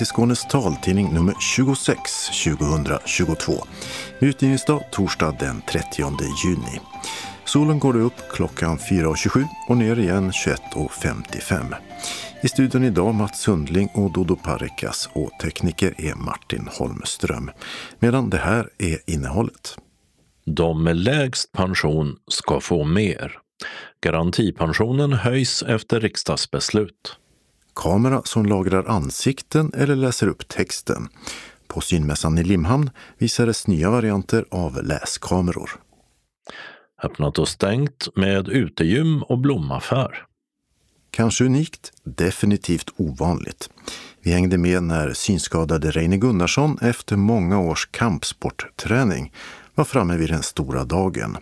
Till Skånes taltidning nummer 26 2022. Utgivningsdag torsdag den 30 juni. Solen går upp klockan 4.27 och ner igen 21.55. I studion idag Mats Sundling och Dodo Parikas och tekniker är Martin Holmström. Medan det här är innehållet. De med lägst pension ska få mer. Garantipensionen höjs efter riksdagsbeslut. Kamera som lagrar ansikten eller läser upp texten. På synmässan i Limhamn visades nya varianter av läskameror. Öppnat och stängt med utegym och blomaffär. Kanske unikt, definitivt ovanligt. Vi hängde med när synskadade Reine Gunnarsson efter många års kampsportträning var framme vid den stora dagen.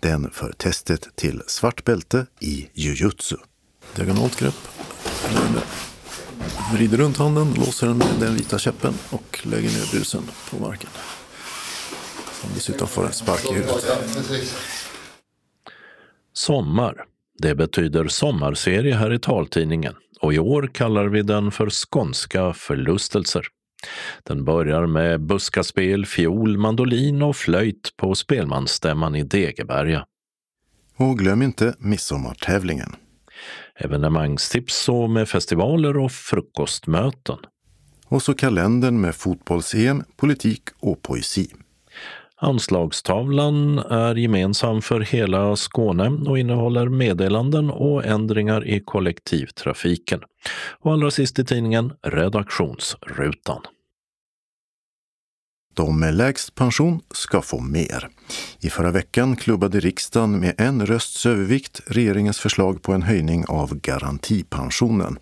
Den för testet till svart bälte i jujutsu. Diagonalt grepp. Vrider runt handen, låser den med den vita käppen och lägger ner busen på marken. Som dessutom får en spark i huvudet. Sommar. Det betyder sommarserie här i taltidningen och i år kallar vi den för Skånska förlustelser. Den börjar med buskaspel, fiol, mandolin och flöjt på spelmansstämman i Degeberga. Och glöm inte midsommartävlingen. Evenemangstips och med festivaler och frukostmöten. Och så kalendern med fotbolls-EM, politik och poesi. Anslagstavlan är gemensam för hela Skåne och innehåller meddelanden och ändringar i kollektivtrafiken. Och allra sist i tidningen Redaktionsrutan. De med lägst pension ska få mer. I förra veckan klubbade riksdagen med en rösts övervikt regeringens förslag på en höjning av garantipensionen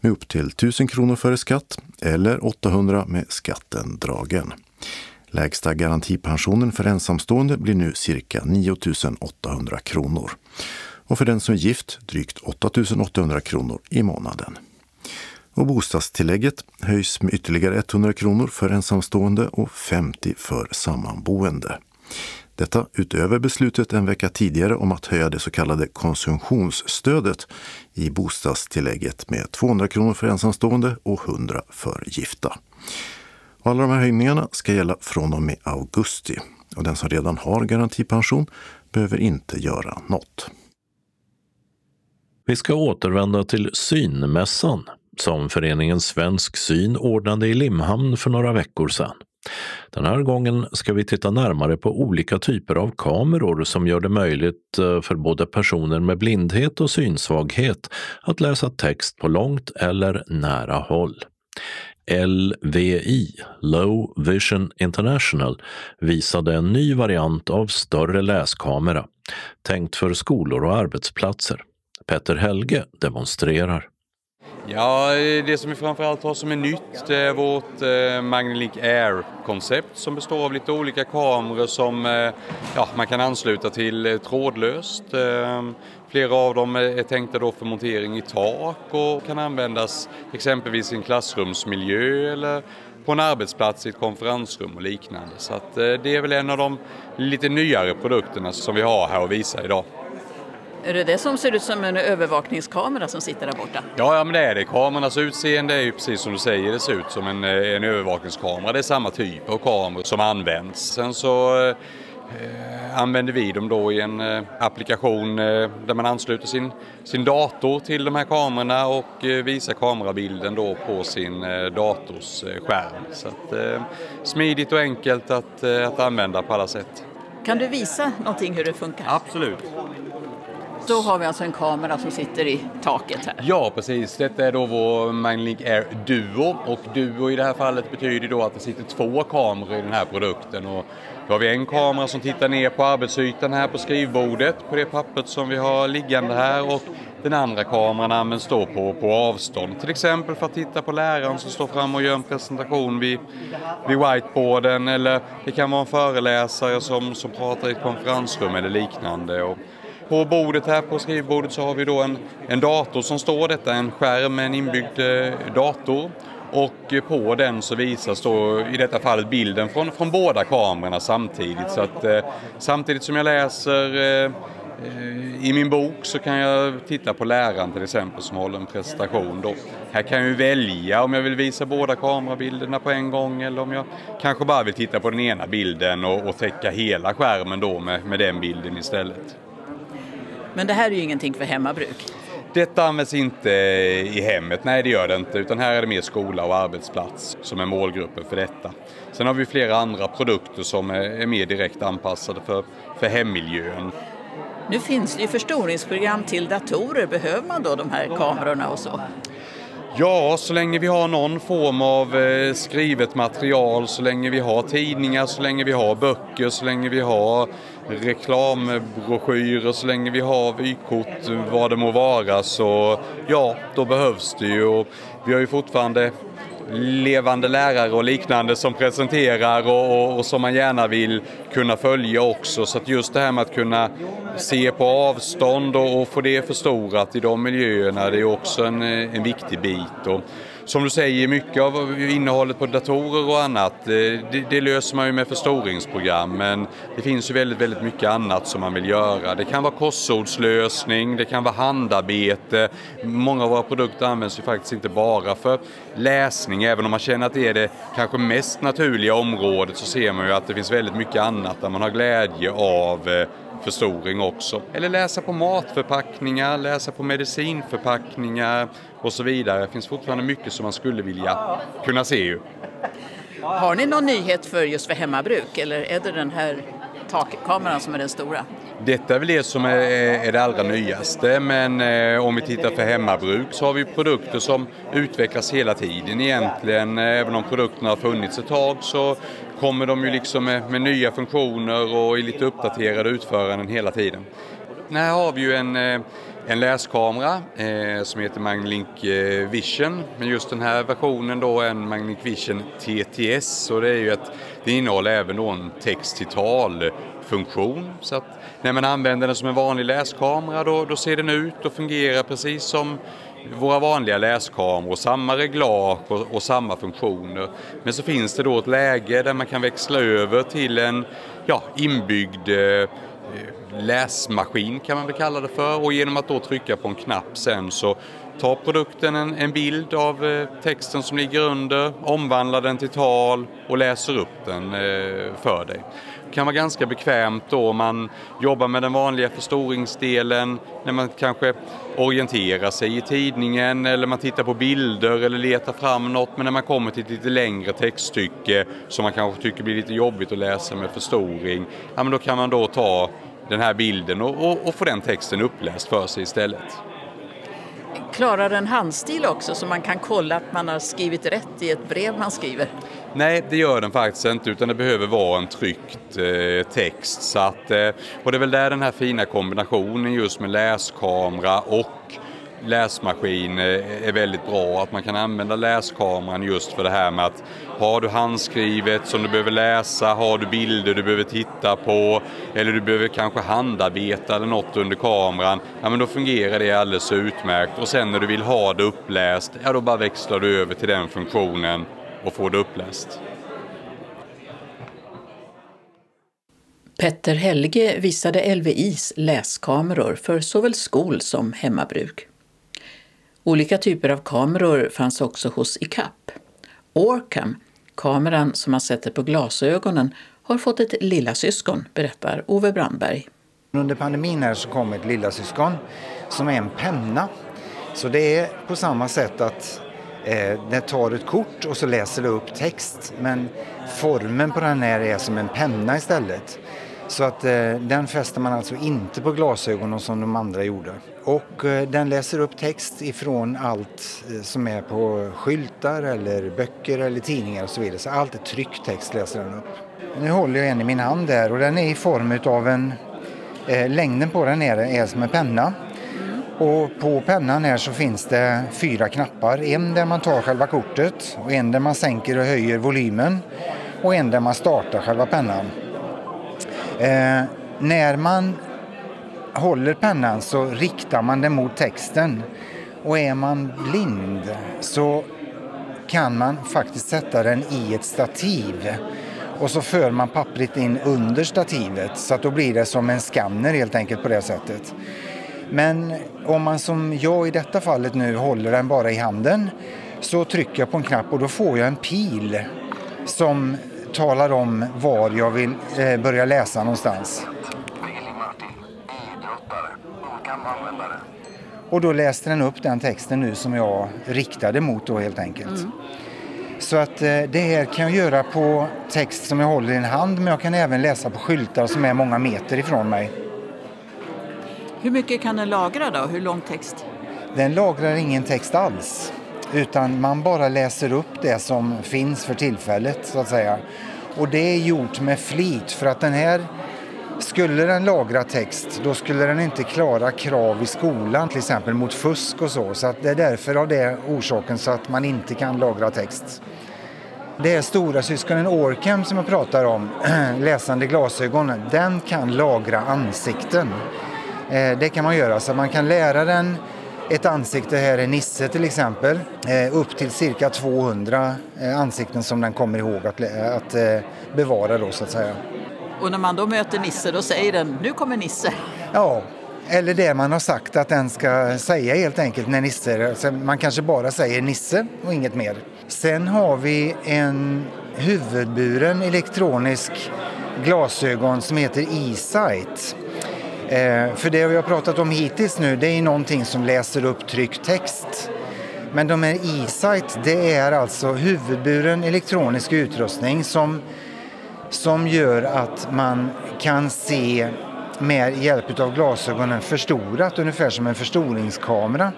med upp till 1000 kronor före skatt eller 800 med skatten dragen. Lägsta garantipensionen för ensamstående blir nu cirka 9 800 kronor och för den som är gift drygt 8 800 kronor i månaden. Och bostadstillägget höjs med ytterligare 100 kronor för ensamstående och 50 för sammanboende. Detta utöver beslutet en vecka tidigare om att höja det så kallade konsumtionsstödet i bostadstillägget med 200 kronor för ensamstående och 100 för gifta. Och alla de här höjningarna ska gälla från och med augusti och den som redan har garantipension behöver inte göra något. Vi ska återvända till synmässan som föreningen Svensk syn ordnade i Limhamn för några veckor sedan. Den här gången ska vi titta närmare på olika typer av kameror som gör det möjligt eh, för både personer med blindhet och synsvaghet att läsa text på långt eller nära håll. LVI, Low Vision International, visade en ny variant av större läskamera, tänkt för skolor och arbetsplatser. Petter Helge demonstrerar. Ja, det som vi framförallt har som är nytt det är vårt eh, Magnelink Air-koncept som består av lite olika kameror som eh, ja, man kan ansluta till eh, trådlöst. Eh, flera av dem är tänkta då för montering i tak och kan användas exempelvis i en klassrumsmiljö eller på en arbetsplats i ett konferensrum och liknande. Så att, eh, det är väl en av de lite nyare produkterna som vi har här att visa idag. Är det det som ser ut som en övervakningskamera som sitter där borta? Ja, ja men det är det. Kamerornas utseende är ju precis som du säger, det ser ut som en, eh, en övervakningskamera. Det är samma typ av kameror som används. Sen så eh, använder vi dem då i en eh, applikation eh, där man ansluter sin, sin dator till de här kamerorna och eh, visar kamerabilden då på sin eh, dators skärm. Så att, smidigt och enkelt att, att använda på alla sätt. Kan du visa någonting hur det funkar? Absolut. Då har vi alltså en kamera som sitter i taket här. Ja, precis. Detta är då vår Mindlink Air Duo och Duo i det här fallet betyder då att det sitter två kameror i den här produkten. Och då har vi en kamera som tittar ner på arbetsytan här på skrivbordet på det pappret som vi har liggande här och den andra kameran används då på, på avstånd. Till exempel för att titta på läraren som står fram och gör en presentation vid, vid whiteboarden eller det kan vara en föreläsare som, som pratar i ett konferensrum eller liknande. Och på bordet här på skrivbordet så har vi då en, en dator som står detta, en skärm med en inbyggd eh, dator. Och eh, på den så visas då i detta fallet bilden från, från båda kamerorna samtidigt. Så att eh, samtidigt som jag läser eh, Eh, I min bok så kan jag titta på läraren till exempel som håller en presentation. Då. Här kan jag välja om jag vill visa båda kamerabilderna på en gång eller om jag kanske bara vill titta på den ena bilden och, och täcka hela skärmen då med, med den bilden istället. Men det här är ju ingenting för hemmabruk. Detta används inte i hemmet, nej det gör det inte, utan här är det mer skola och arbetsplats som är målgruppen för detta. Sen har vi flera andra produkter som är mer direkt anpassade för, för hemmiljön. Nu finns det ju förstoringsprogram till datorer. Behöver man då de här kamerorna och så? Ja, så länge vi har någon form av eh, skrivet material, så länge vi har tidningar, så länge vi har böcker, så länge vi har reklambroschyrer, så länge vi har vykort, vad det må vara, så ja, då behövs det ju. Och vi har ju fortfarande levande lärare och liknande som presenterar och, och, och, som man gärna vill kunna följa också. Så att just det här med att kunna se på avstånd och, och få det förstorat i de miljöerna det är också en, eh, en viktig bit. Och, som du säger, mycket av innehållet på datorer och annat, eh, det, det, löser man ju med förstoringsprogram. Men det finns ju väldigt, väldigt mycket annat som man vill göra. Det kan vara korsordslösning, det kan vara handarbete. Många av våra produkter används ju faktiskt inte bara för läsning, även om man känner att det är det kanske mest naturliga området så ser man ju att det finns väldigt mycket annat där man har glädje av eh, förstoring också. Eller läsa på matförpackningar, läsa på medicinförpackningar och så vidare. Det finns fortfarande mycket som man skulle vilja kunna se ju. Har ni någon nyhet för just för hemmabruk eller är det den här takkameran som är den stora? Detta är väl det som är, är det allra nyaste men eh, om vi tittar för hemmabruk så har vi produkter som utvecklas hela tiden egentligen. Även om produkterna har funnits ett tag så kommer de ju liksom med, med nya funktioner och i lite uppdaterade utföranden hela tiden. Här har vi ju en, eh, en läskamera eh, som heter Magnlink eh, Vision. Men just den här versionen då är en Magnlink Vision TTS och det är ju att det innehåller även då en text till tal funktion. Så att när man använder den som en vanlig läskamera då, då ser den ut och fungerar precis som våra vanliga läskameror, samma reglage och, och, samma funktioner. Men så finns det då ett läge där man kan växla över till en ja, inbyggd eh, Eh, läsmaskin kan man väl kalla det för. Och genom att då trycka på en knapp sen så tar produkten en, en bild av eh, texten som ligger under, omvandlar den till tal och läser upp den eh, för dig kan vara ganska bekvämt då om man jobbar med den vanliga förstoringsdelen, när man kanske orienterar sig i tidningen eller man tittar på bilder eller letar fram något. Men när man kommer till ett lite längre textstycke som man kanske tycker blir lite jobbigt att läsa med förstoring, ja men då kan man då ta den här bilden och, och, och få den texten uppläst för sig istället. Klarar den handstil också så man kan kolla att man har skrivit rätt i ett brev man skriver? Nej, det gör den faktiskt inte utan det behöver vara en tryckt eh, text. Så att, eh, och det är väl där den här fina kombinationen just med läskamera och läsmaskin eh, är väldigt bra. Att man kan använda läskameran just för det här med att har du handskrivet som du behöver läsa, har du bilder du behöver titta på eller du behöver kanske handarbeta eller något under kameran, ja men då fungerar det alldeles utmärkt. Och sen när du vill ha det uppläst, ja då bara växlar du över till den funktionen och får det uppläst. Petter Helge visade LVIs läskameror för såväl skol som hemmabruk. Olika typer av kameror fanns också hos ICAP. Orcam, kameran som man sätter på glasögonen, har fått ett lillasyskon, berättar Ove Brandberg. Under pandemin här så kom ett lillasyskon som är en penna. Så det är på samma sätt att eh, tar ett kort och så läser det upp text. Men formen på den här är som en penna istället. Så att eh, den fäster man alltså inte på glasögonen som de andra gjorde. Och eh, den läser upp text ifrån allt eh, som är på skyltar eller böcker eller tidningar och så vidare. Så allt är tryckt text läser den upp. Nu håller jag en i min hand där och den är i form av en... Eh, längden på den är, är som en penna. Och på pennan här så finns det fyra knappar. En där man tar själva kortet och en där man sänker och höjer volymen och en där man startar själva pennan. Eh, när man håller pennan så riktar man den mot texten. Och är man blind så kan man faktiskt sätta den i ett stativ. och så för man pappret in under stativet så att då blir det som en skanner helt enkelt på det sättet. Men om man som jag i detta fallet nu håller den bara i handen så trycker jag på en knapp och då får jag en pil som talar om var jag vill eh, börja läsa någonstans. Och då läste den upp den texten nu som jag riktade mot då helt enkelt. Mm. Så att eh, det här kan jag göra på text som jag håller i en hand men jag kan även läsa på skyltar som är många meter ifrån mig. Hur mycket kan den lagra då? Hur lång text? Den lagrar ingen text alls utan man bara läser upp det som finns för tillfället så att säga. Och det är gjort med flit för att den här skulle den lagra text då skulle den inte klara krav i skolan till exempel mot fusk och så. Så att det är därför av det orsaken så att man inte kan lagra text. Det är stora syskonen Orcam som jag pratar om, läsande glasögon, den kan lagra ansikten. Eh, det kan man göra så man kan lära den ett ansikte här är Nisse till exempel, eh, upp till cirka 200 eh, ansikten som den kommer ihåg att, att bevara då så att säga. Och när man då möter Nisse då säger den nu kommer Nisse? Ja, eller det man har sagt att den ska säga helt enkelt när Nisse, alltså man kanske bara säger Nisse och inget mer. Sen har vi en huvudburen elektronisk glasögon som heter E-Sight. Eh, för det vi har pratat om hittills nu det är någonting som läser upp tryckt text. Men de här E-Sight det är alltså huvudburen elektronisk utrustning som, som gör att man kan se med hjälp av glasögonen förstorat, ungefär som en förstoringskamera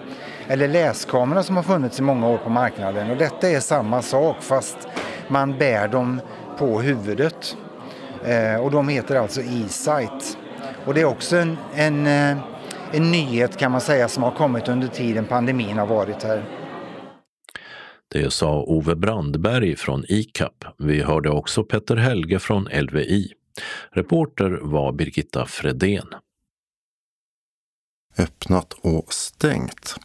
eller läskamera som har funnits i många år på marknaden. Och detta är samma sak fast man bär dem på huvudet. Eh, och de heter alltså E-Sight. Och det är också en, en, eh, en nyhet kan man säga som har kommit under tiden pandemin har varit här. Det sa Ove Brandberg från ICAP. Vi hörde också Petter Helge från LVI. Reporter var Birgitta Fredén. Öppnat och stängt.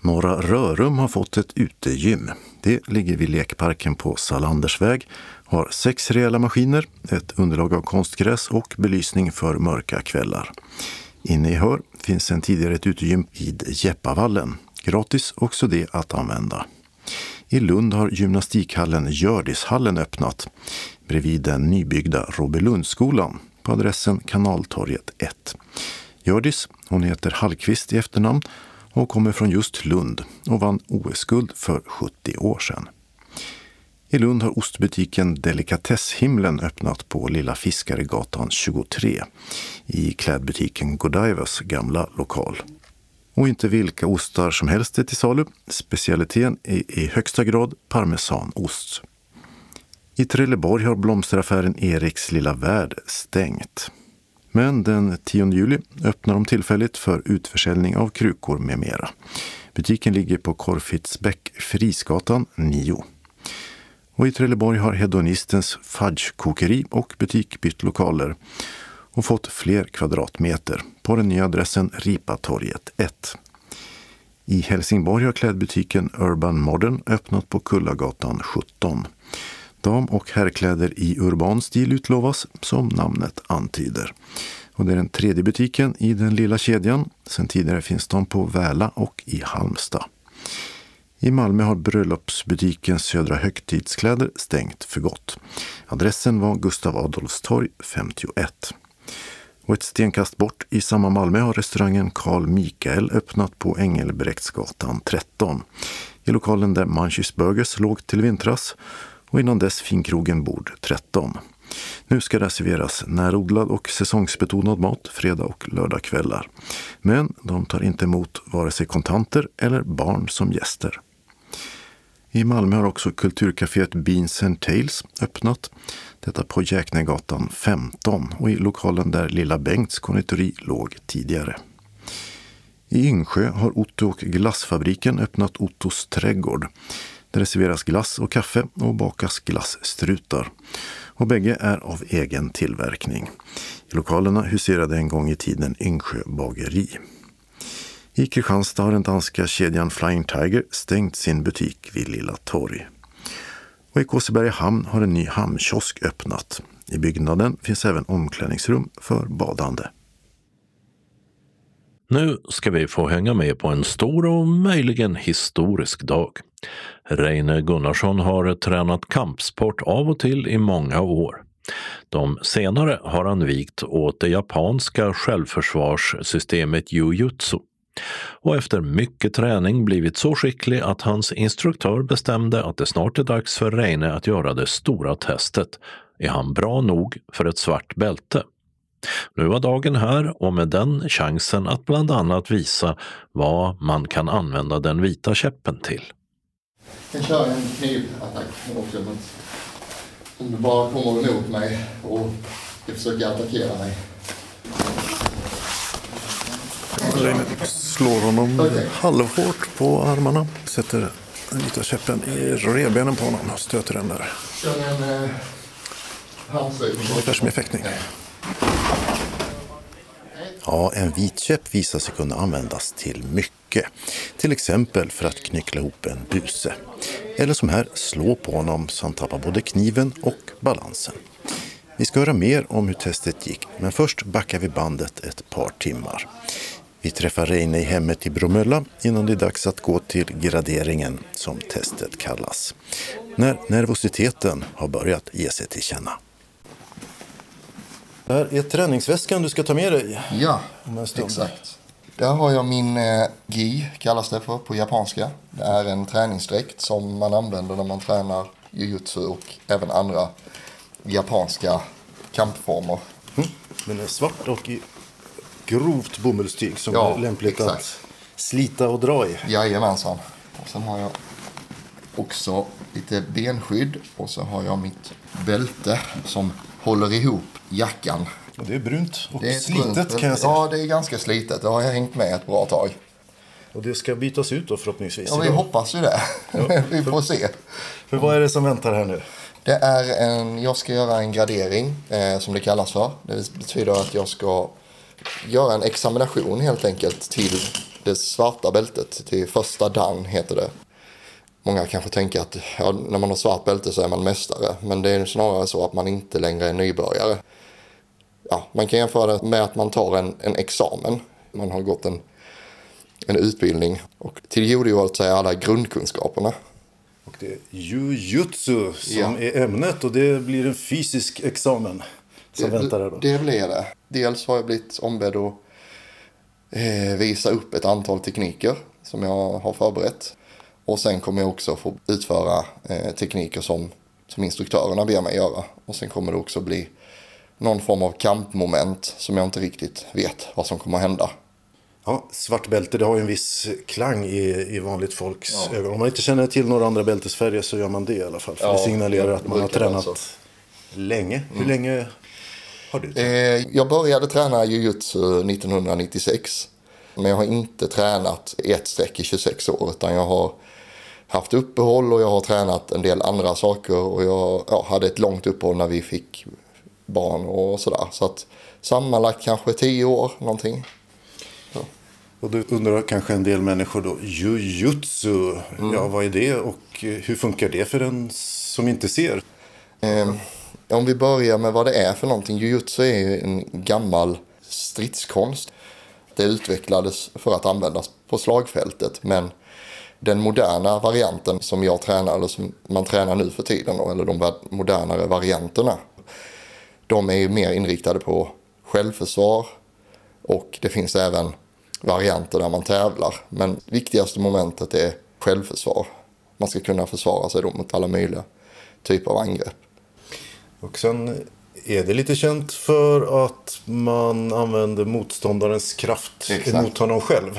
Norra Rörum har fått ett utegym. Det ligger vid lekparken på Salandersväg, har sex rejäla maskiner, ett underlag av konstgräs och belysning för mörka kvällar. Inne i Hör finns en tidigare ett utegym vid Jeppavallen. Gratis också det att använda. I Lund har gymnastikhallen Gördishallen öppnat bredvid den nybyggda Robelundsskolan på adressen Kanaltorget 1. Gördis, hon heter Hallqvist i efternamn och kommer från just Lund och vann OS-guld för 70 år sedan. I Lund har ostbutiken Delikatesshimlen öppnat på Lilla Fiskaregatan 23 i klädbutiken Godivas gamla lokal. Och inte vilka ostar som helst är till salu. Specialiteten är i högsta grad parmesanost. I Trelleborg har blomsteraffären Eriks lilla värld stängt. Men den 10 juli öppnar de tillfälligt för utförsäljning av krukor med mera. Butiken ligger på Korfitsbäck, Frisgatan 9. Och i Trelleborg har Hedonistens fudgekokeri och butik bytt lokaler och fått fler kvadratmeter på den nya adressen Ripatorget 1. I Helsingborg har klädbutiken Urban Modern öppnat på Kullagatan 17. Dam och herrkläder i urban stil utlovas, som namnet antyder. Och det är den tredje butiken i den lilla kedjan. Sen tidigare finns de på Väla och i Halmstad. I Malmö har bröllopsbutiken Södra Högtidskläder stängt för gott. Adressen var Gustav Adolfs torg 51. Och ett stenkast bort i samma Malmö har restaurangen Carl Mikael öppnat på Engelbrektsgatan 13. I lokalen där Munchies Burgers låg till vintras och innan dess finkrogen Bord 13. Nu ska det serveras närodlad och säsongsbetonad mat fredag och lördagkvällar. Men de tar inte emot vare sig kontanter eller barn som gäster. I Malmö har också kulturcaféet Beans and Tales öppnat. Detta på Jäknegatan 15 och i lokalen där Lilla Bengts konditori låg tidigare. I Yngsjö har Otto och glassfabriken öppnat Ottos trädgård. Där det serveras glass och kaffe och bakas glasstrutar. Och bägge är av egen tillverkning. I lokalerna huserade en gång i tiden Yngsjö bageri. I Kristianstad har den danska kedjan Flying Tiger stängt sin butik vid Lilla Torg. Och i Kåseberga hamn har en ny hamnkiosk öppnat. I byggnaden finns även omklädningsrum för badande. Nu ska vi få hänga med på en stor och möjligen historisk dag. Reine Gunnarsson har tränat kampsport av och till i många år. De senare har han vikt åt det japanska självförsvarssystemet jujutsu och efter mycket träning blivit så skicklig att hans instruktör bestämde att det snart är dags för Reine att göra det stora testet. Är han bra nog för ett svart bälte? Nu var dagen här och med den chansen att bland annat visa vad man kan använda den vita käppen till. Jag köra en knivattack också. Om du bara kommer emot mig och ska försöka attackera mig. Slår honom Okej. halvhårt på armarna. Sätter den vita käppen i revbenen på honom och stöter den där. Kör en eh. Ungefär som i fäktning. Ja, en vitkäpp visar sig kunna användas till mycket. Till exempel för att knyckla ihop en buse. Eller som här, slå på honom så han tappar både kniven och balansen. Vi ska höra mer om hur testet gick, men först backar vi bandet ett par timmar. Vi träffar Reine i hemmet i Bromölla innan det är dags att gå till graderingen, som testet kallas. När nervositeten har börjat ge sig till känna. Det här är träningsväskan du ska ta med dig. Ja, exakt. Där har jag min eh, gi, kallas det för på japanska. Det är en träningsdräkt som man använder när man tränar jujutsu och även andra japanska kampformer. Den är svart och i grovt bomullstyg som Ja, är lämpligt exakt. att slita och dra i. Jajamensan. Och sen har jag också lite benskydd och så har jag mitt bälte som håller ihop jackan. Det är brunt och Det är slitet brunt- kan jag säga. Ja, det är ganska slitet. Det har jag hängt med ett bra tag. Och det ska bytas ut då förhoppningsvis. Ja, vi idag. hoppas ju det. vi får se. För vad är det som väntar här nu? Det är en, jag ska göra en gradering eh, som det kallas för. Det betyder att jag ska göra en examination helt enkelt till det svarta bältet. Till första dan heter det. Många kanske tänker att ja, när man har svart bälte så är man mästare. Men det är snarare så att man inte längre är nybörjare. Ja, man kan jämföra det med att man tar en, en examen. Man har gått en, en utbildning och tillgodogjort sig alla grundkunskaperna. Och det är jujutsu som Ja. är ämnet och det blir en fysisk examen som väntar här då. Det blir det. Dels har jag blivit ombedd att eh, visa upp ett antal tekniker som jag har förberett. Och sen kommer jag också få utföra eh, tekniker som, som instruktörerna ber mig göra. Och sen kommer det också bli någon form av kampmoment som jag inte riktigt vet vad som kommer att hända. Ja, svart bälte det har ju en viss klang i, i vanligt folks Ja. ögon. Om man inte känner till några andra bältesfärger så gör man det i alla fall. För Ja, det signalerar att man har tränat så. länge. Hur länge har du tränat? Eh, jag började träna jujutsu 1996. Men jag har inte tränat ett streck i 26 år. Utan jag har haft uppehåll och jag har tränat en del andra saker. Och jag ja, hade ett långt uppehåll när vi fick barn och sådär. Så att sammanlagt kanske 10 år någonting. Och då undrar kanske en del människor då, jujutsu, Mm. ja vad är det och hur funkar det för en som inte ser? Eh, om vi börjar med vad det är för någonting. Jujutsu är en gammal stridskonst. Det utvecklades för att användas på slagfältet. Men den moderna varianten som jag tränar, eller som man tränar nu för tiden, eller de modernare varianterna. De är ju mer inriktade på självförsvar. Och det finns även varianter där man tävlar. Men viktigaste momentet är självförsvar. Man ska kunna försvara sig då mot alla möjliga typer av angrepp. Och sen är det lite känt för att man använder motståndarens kraft Exakt. emot honom själv.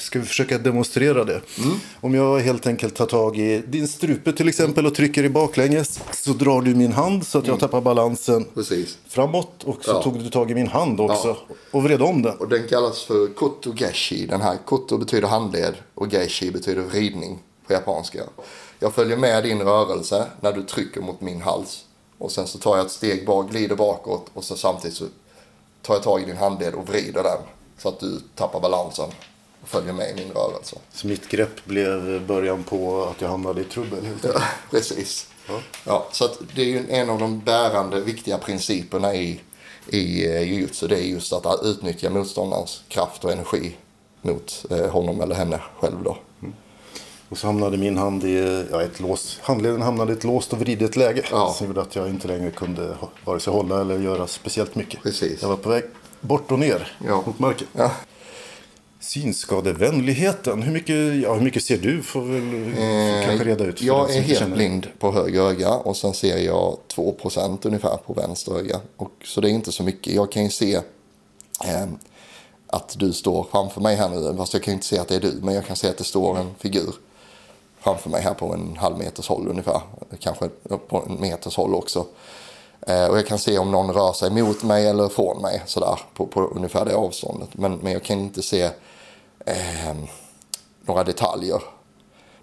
Ska vi försöka demonstrera det? Mm. Om jag helt enkelt tar tag i din strupe till exempel och trycker i baklänges så drar du min hand så att jag tappar balansen Mm. Precis. framåt och så Ja. tog du tag i min hand också Ja. och vred om den. Och den kallas för koto geshi. Den här koto betyder handled och geshi betyder vridning på japanska. Jag följer med din rörelse när du trycker mot min hals. Och sen så tar jag ett steg bak, glider bakåt och så samtidigt så tar jag tag i din handled och vrider den. Så att du tappar balansen. Och följer med i min rörelse. Så mitt grepp blev början på att jag hamnade i trubbel helt Ja, precis. Ja. Ja, så att det är ju en av de bärande viktiga principerna i, i eh, jujutsu. Det är just att utnyttja motståndarens kraft och energi mot eh, honom eller henne själv då. Och så hamnade min hand i ja, ett lås. Handleden hamnade i ett låst och vridet läge. Ja. Som gjorde att jag inte längre kunde vare sig hålla eller göra speciellt mycket. Precis. Jag var på väg bort och ner Ja. mot marken. Ja. Synskadevänligheten. Hur mycket, ja, hur mycket ser du? Får väl kanske reda ut. Jag är helt känner. blind på höger öga och sen ser jag 2% ungefär på vänster öga. Och, så det är inte så mycket. Jag kan ju se eh, att du står framför mig här nu. Fast jag kan inte se att det är du. Men jag kan se att det står en figur framför mig här på en halv meters håll ungefär. Kanske på en meters håll också. Eh, och jag kan se om någon rör sig mot mig eller från mig sådär på, på ungefär det avståndet. Men, men jag kan inte se eh, några detaljer.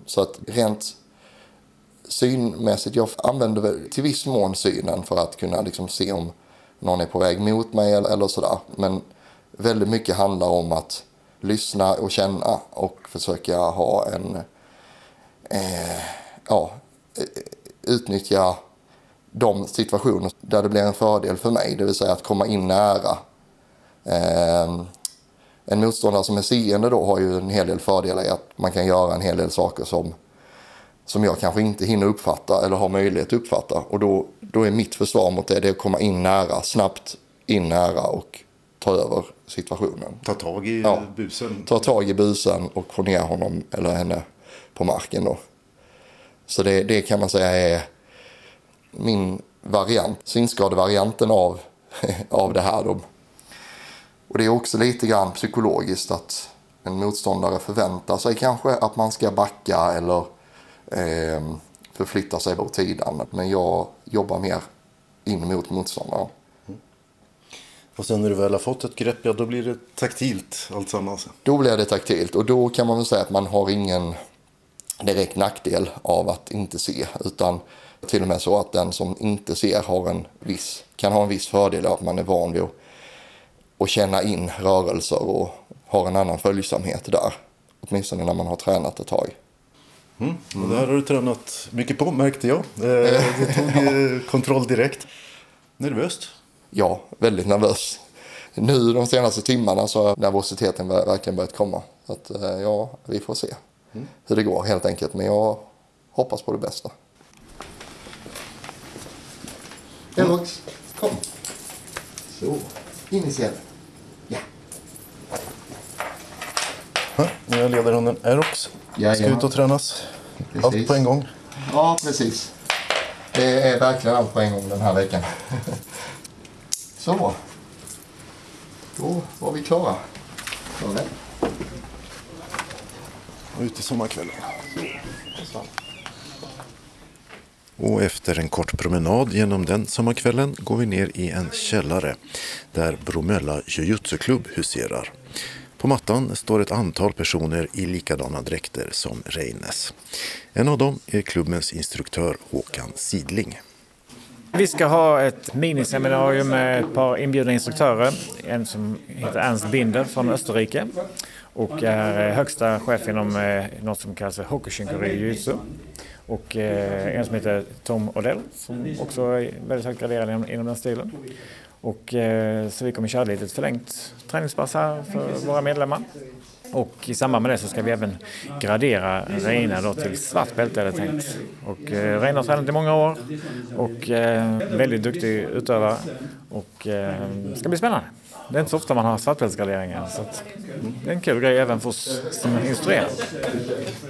Så att rent synmässigt, jag använder väl till viss mån synen för att kunna liksom se om någon är på väg mot mig eller, eller sådär. Men väldigt mycket handlar om att lyssna och känna och försöka ha en, eh, ja, eh, utnyttja de situationer där det blir en fördel för mig, det vill säga att komma in nära. Eh, en motståndare som är seende då har ju en hel del fördelar i att man kan göra en hel del saker som, som jag kanske inte hinner uppfatta eller har möjlighet att uppfatta. Och då, då är mitt försvar mot det, det att komma in nära, snabbt in nära och ta över situationen. Ta tag i Ja. busen. Ta tag i busen och få ner honom eller henne på marken då. Så det, det kan man säga är min variant, synskadevarianten av, av det här då. Och det är också lite grann psykologiskt att en motståndare förväntar sig kanske att man ska backa eller eh, förflytta sig på sidan. Men jag jobbar mer in mot motståndaren. Och sen när du väl har fått ett grepp, ja då blir det taktilt alltsammans. Då blir det taktilt och då kan man väl säga att man har ingen direkt nackdel av att inte se. Utan till och med så att den som inte ser har en viss, kan ha en viss fördel av att man är van vid att, att känna in rörelser och har en annan följsamhet där. Åtminstone när man har tränat ett tag. Och det här har du tränat mycket på märkte jag. Eh, Du tog eh, kontroll direkt. Nervöst? Ja, väldigt nervös. Nu de senaste timmarna så har nervositeten ver- verkligen börjat komma. Så att, eh, ja, vi får se hur det går helt enkelt. Men jag hoppas på det bästa. Evox, kom. Så, in i scenen. Ja. Ja, nu är ledarhunden Aerox. Ska Jajamän. ut och tränas. Precis. Allt på en gång. Ja, precis. Det är verkligen allt på en gång den här veckan. Så. Då var vi klara. Så, väl. Och ut i sommarkvällen. Och efter en kort promenad genom den sommarkvällen går vi ner i en källare där Bromölla jujutsu-klubb huserar. På mattan står ett antal personer i likadana dräkter som Reines. En av dem är klubbens instruktör Håkan Sidling. Vi ska ha ett miniseminarium med ett par inbjudna instruktörer. En som heter Ernst Binder från Österrike och är högsta chef inom eh, något som kallas för Hokushinkuri jujutsu. Och eh, en som heter Tom Odell som också är väldigt högt graderad inom, inom den stilen. Och, eh, så vi kommer köra lite ett förlängt träningspass här för våra medlemmar. Och i samband med det så ska vi även gradera Reina då till svart bälte är det tänkt. Och eh, Reina har tränat i många år och eh, väldigt duktig utövare. Och eh, det ska bli spännande. Det är inte så ofta man har svartbältsgraderingar så det är en kul grej även för oss som instruerar.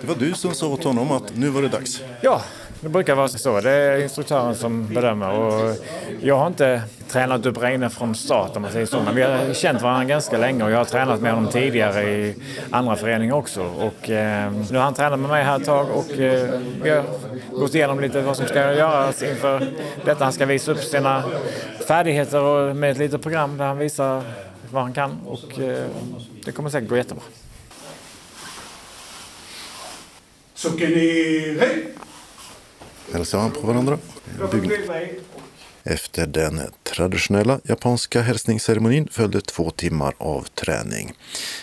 Det var du som sa åt honom att nu var det dags. Ja, det brukar vara så. Det är instruktören som bedömer. Och jag har inte tränat upp Reine från start om man säger så. Men vi har känt varandra ganska länge och jag har tränat med honom tidigare i andra föreningar också. Och, eh, nu har han tränat med mig här ett tag och eh, vi har gått igenom lite vad som ska göras inför detta. Han ska visa upp sina färdigheter och med ett litet program där han visar vad han kan. Och eh, det kommer säkert gå jättebra. Så kan ni... Hej! Hälsar han på varandra. Efter den traditionella japanska hälsningsceremonin följde två timmar av träning.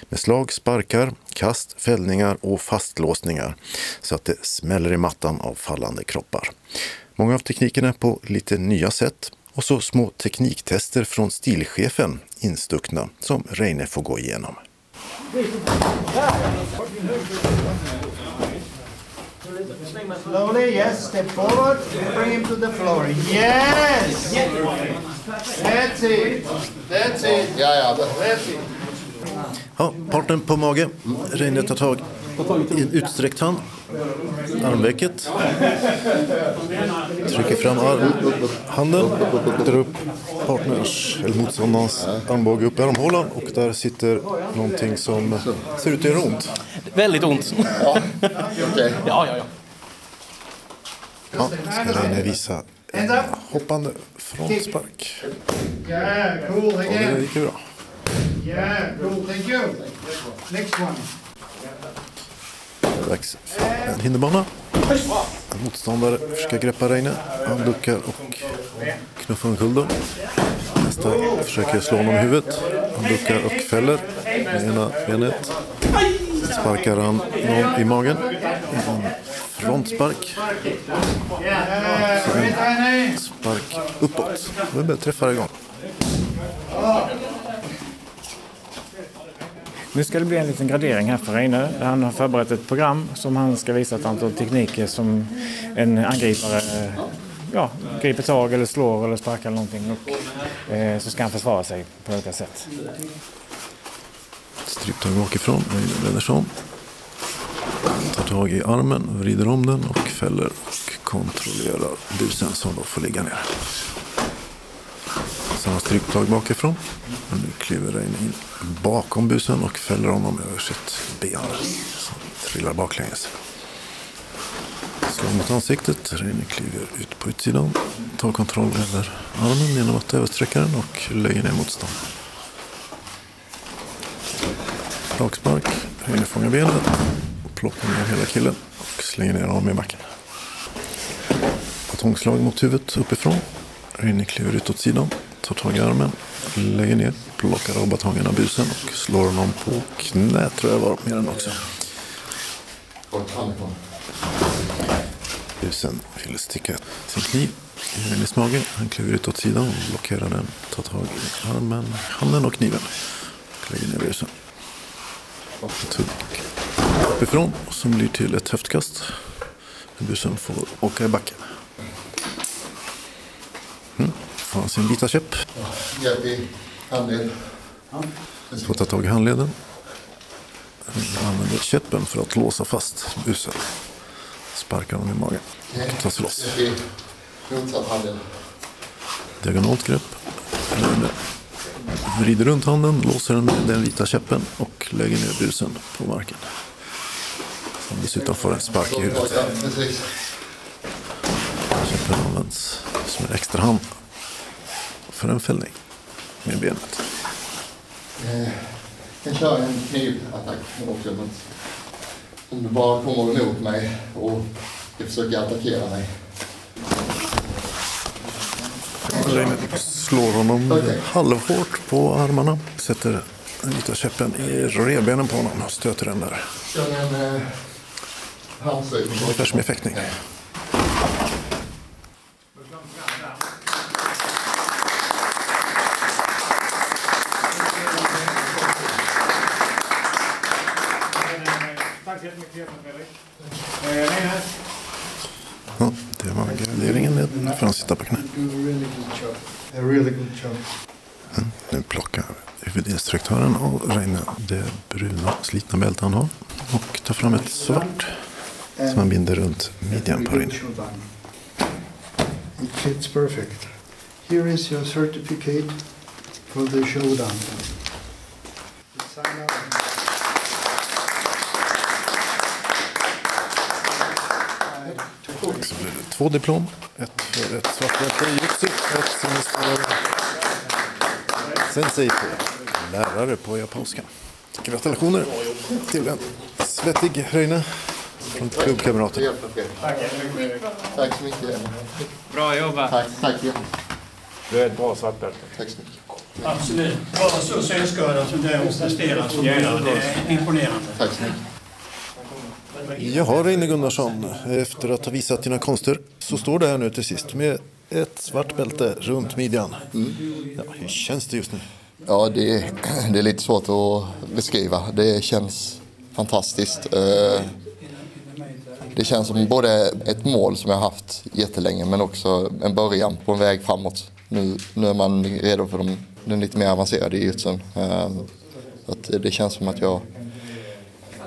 Med slag, sparkar, kast, fällningar och fastlåsningar så att det smäller i mattan av fallande kroppar. Många av teknikerna på lite nya sätt och så små tekniktester från stilchefen instuckna som Reine får gå igenom. Slowly, yes. Step forward. Bring him to the floor. Yes. That's it. That's it. Ja, ja. That's it. Ja, partnern på mage. Reine tar tag i en utsträckt hand. Armvecket. Trycker fram arm, handen. Drar upp partners, eller motståndarens armbåge upp i armhålan. Och där sitter någonting som ser ut att göra ont. Väldigt ont. ja. Okej. Ja, ja, ja. Ja, ska Reine visa en hoppande frontspark. Yeah, cool Och det gick ju bra. Yeah, cool. Thank you. Next one. Dags för en hinderbana. En motståndare försöker greppa Reine. Han duckar och knuffar omkull den. Nästa försöker slå honom i huvudet. Han duckar och fäller med ena benet. Sparkar han någon i magen. Frontspark. Heine. Spark uppåt. Det börjar träffa igång. Nu ska det bli en liten gradering här för Reine. Han har förberett ett program som han ska visa ett antal tekniker som en angripare ja, griper tag eller slår eller sparkar eller någonting. Och, eh, så ska han försvara sig på olika sätt. Stryptag bakifrån. Reine om. Tar tag i armen, vrider om den och fäller och kontrollerar busen som då får ligga ner. Samma stryptag bakifrån. Men nu kliver Reine in bakom busen och fäller honom över sitt ben. Som trillar baklänges. Slår mot ansiktet. Reine kliver ut på utsidan. Tar kontroll över armen genom att översträcka den och lägger ner motstånd. Rakspark. Reine fångar benet. Plockar ner hela killen och slänger ner honom i backen. Batongslag mot huvudet uppifrån. Rinne kliver ut åt sidan. Tar tag i armen. Lägger ner. Plockar av batongen av busen och slår honom på knät tror jag var med den också. Busen vill sticka sin kniv i Reines mage. Han kliver ut åt sidan blockerar den. Tar tag i armen, handen och kniven. Och lägger ner busen. Tugg uppifrån som blir till ett höftkast. Busen får åka i backen. Mm. Får han sin vita käpp. Hjälp i handled. Får ta tag i handleden. Han använder käppen för att låsa fast busen. Sparkar honom i magen. Och tar sig loss. Diagonalt grepp. Vrider runt handen, låser den med den vita käppen och lägger ner busen på marken. Som dessutom får en spark i huvudet. Käppen används som en extra hand för en fällning med benet. Jag kan köra en knivattack också. Men om du bara kommer emot mig och ska försöka attackera mig. Reine slår honom halvhårt på armarna. Sätter den vita käppen i revbenen på honom och stöter den där. Kör en eh. Ungefär som i fäktning. Reine. Ja, det var graderingen. Nu får han sitta på knä. Job. Nu plockar huvudinstruktören av Reine det bruna slitna bälte han har och tar fram ett svart som han binder runt midjan på Reine. It fits perfect. Here is your certificate for the showdown. Så blir det två diplom. Ett för ett svart bälte i jujutsu, ett som det står sensei på. Lärare på japanska. Gratulationer till en svettig Reine från klubbkamraten. Jättefint. Tack så mycket. Bra jobbat. Tack, tack. Du är ett bra svartbälte. Tack så mycket. Absolut. Vara så synskadad som du har presterat som du gör, det är imponerande. Tack så mycket. Jaha, Reine Gunnarsson. Efter att ha visat dina konster så står du här nu till sist med ett svart bälte runt midjan. Ja, hur känns det just nu? Ja, det är, det är lite svårt att beskriva. Det känns fantastiskt. Det känns som både ett mål som jag har haft jättelänge men också en början på en väg framåt. Nu, nu är man redo för de, den lite mer avancerade jujutsun. Ehm, att Det känns som att jag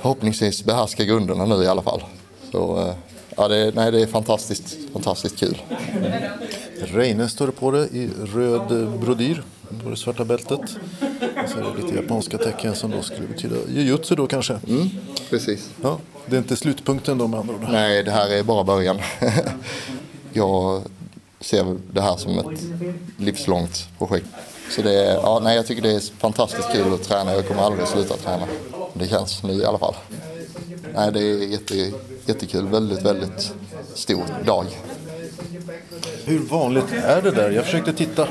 förhoppningsvis behärskar grunderna nu i alla fall. Så eh, ja, det, nej, det är fantastiskt, fantastiskt kul. Reine står på det i röd brodyr på det svarta bältet. Och så är det lite japanska tecken som då skulle betyda jujutsu då kanske. Mm, precis. Ja, det är inte slutpunkten då med andra ord. Nej, det här är bara början. jag ser det här som ett livslångt projekt. Så det är, ja, nej, jag tycker det är fantastiskt kul att träna. Jag kommer aldrig sluta träna. Det känns nu i alla fall. Nej, det är jätte, jättekul. Väldigt, väldigt stor dag. Hur vanligt är det där? Jag försökte titta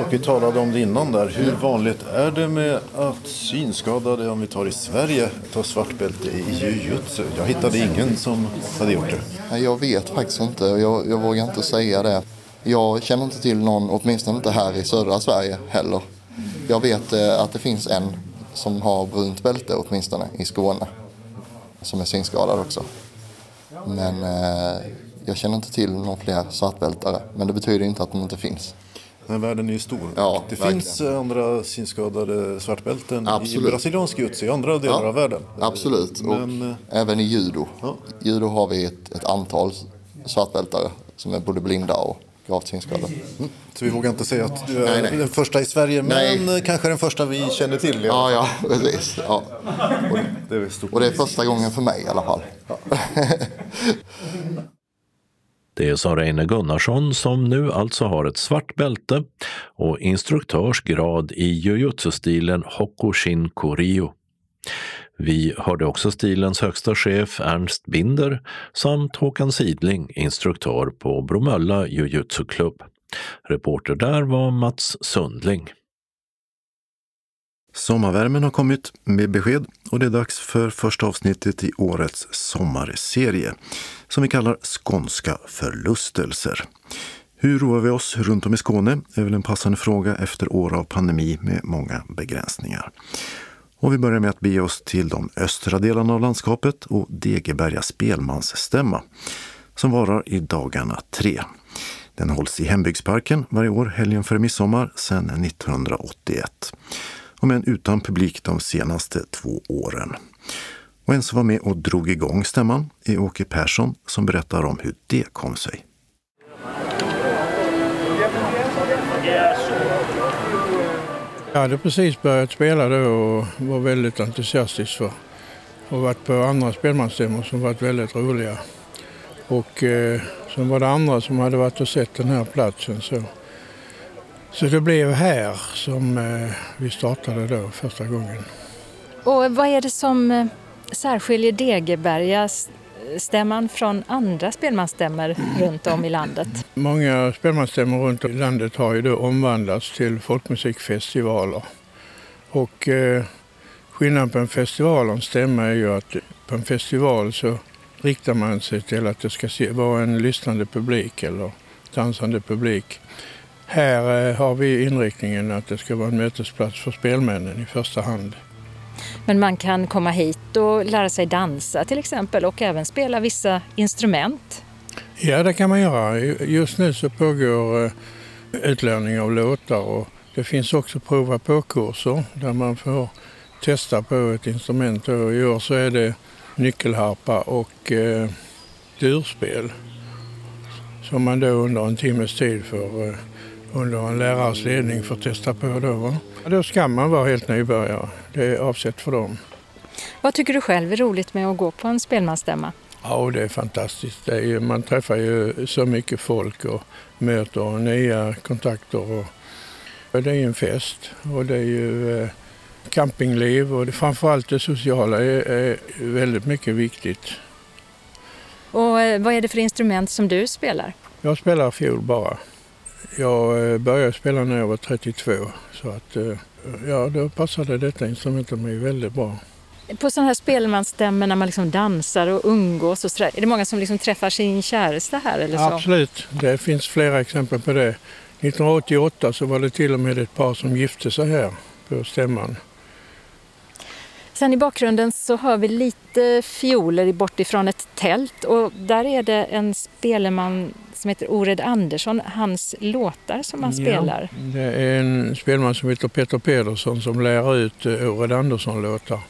och vi talade om det innan där. Hur vanligt är det med att synskadade, om vi tar i Sverige, tar svart bälte i jujutsu? Jag hittade ingen som hade gjort det. Nej, Jag vet faktiskt inte. Jag, jag vågar inte säga det. Jag känner inte till någon, åtminstone inte här i södra Sverige heller. Jag vet eh, att det finns en som har brunt bälte åtminstone i Skåne. Som är synskadad också. Men eh, jag känner inte till någon fler svartbältare. Men det betyder inte att de inte finns. Men världen är ju stor. Ja, det verkligen. finns eh, andra synskadade svartbälten Absolut. i brasiliansk jujutsu i andra delar Ja, av världen. Absolut. Och Men, eh, även i judo. Ja. Judo har vi ett, ett antal svartbältare som är både blinda och gravt synskadade. så vi vågar inte säga att du är Nej, nej. den första i Sverige, Nej. men kanske den första vi känner till. Ja, ja, precis. Ja. Det är stort. Och det är första gången för mig i alla fall. Det sa Reine Gunnarsson som nu alltså har ett svart bälte och instruktörsgrad i jujutsu-stilen Hokushin Koryo. Vi hörde också stilens högsta chef Ernst Binder samt Håkan Sidling, instruktör på Bromölla jujutsu-klubb. Reporter där var Mats Sundling. Sommarvärmen har kommit med besked och det är dags för första avsnittet i årets sommarserie som vi kallar Skånska förlustelser. Hur roar vi oss runt om i Skåne är väl en passande fråga efter år av pandemi med många begränsningar. Och vi börjar med att bege oss till de östra delarna av landskapet och Degeberga spelmansstämma som varar i dagarna tre. Den hålls i Hembygdsparken varje år helgen före midsommar sedan 1981 om än utan publik de senaste två åren. Och en som var med och drog igång stämman är Åke Persson som berättar om hur det kom sig. Jag hade precis börjat spela då och var väldigt entusiastisk för och varit på andra spelmansstämmor som varit väldigt roliga. Och eh, sen var det andra som hade varit och sett den här platsen. Så, så det blev här som eh, vi startade då första gången. Och vad är det som eh, särskiljer Degeberga stämman från andra spelmansstämmor runt om i landet? Många spelmansstämmor runt om i landet har ju då omvandlats till folkmusikfestivaler. Och eh, skillnaden på en festival och en stämma är ju att på en festival så riktar man sig till att det ska vara en lyssnande publik eller dansande publik. Här eh, har vi inriktningen att det ska vara en mötesplats för spelmännen i första hand. Men man kan komma hit och lära sig dansa till exempel och även spela vissa instrument. Ja, det kan man göra. Just nu så pågår eh, utlärning av låtar och det finns också prova på-kurser där man får testa på ett instrument. Och I år så är det nyckelharpa och eh, durspel som man då under en timmes tid får eh, under en lärares ledning får testa på. Då, va? då ska man vara helt nybörjare. Det är avsett för dem. Vad tycker du själv är roligt med att gå på en spelmansstämma? Ja, det är fantastiskt. Det är ju, man träffar ju så mycket folk och möter nya kontakter. Och, och det är ju en fest och det är ju eh, campingliv och det, framförallt det sociala är, är väldigt mycket viktigt. Och eh, vad är det för instrument som du spelar? Jag spelar fiol bara. Jag eh, började spela när jag var 32 så att eh, ja, då passade detta instrumentet mig väldigt bra. På sådana här spelmansstämmor när man liksom dansar och umgås och så där, är det många som liksom träffar sin käresta här eller så? Absolut, det finns flera exempel på det. 1988 så var det till och med ett par som gifte sig här på stämman. Sen i bakgrunden så hör vi lite fioler bort ifrån ett tält och där är det en spelman som heter Ored Andersson, hans låtar som han spelar. Ja, det är en spelman som heter Peter Pedersson som lär ut eh, Ored Andersson-låtar.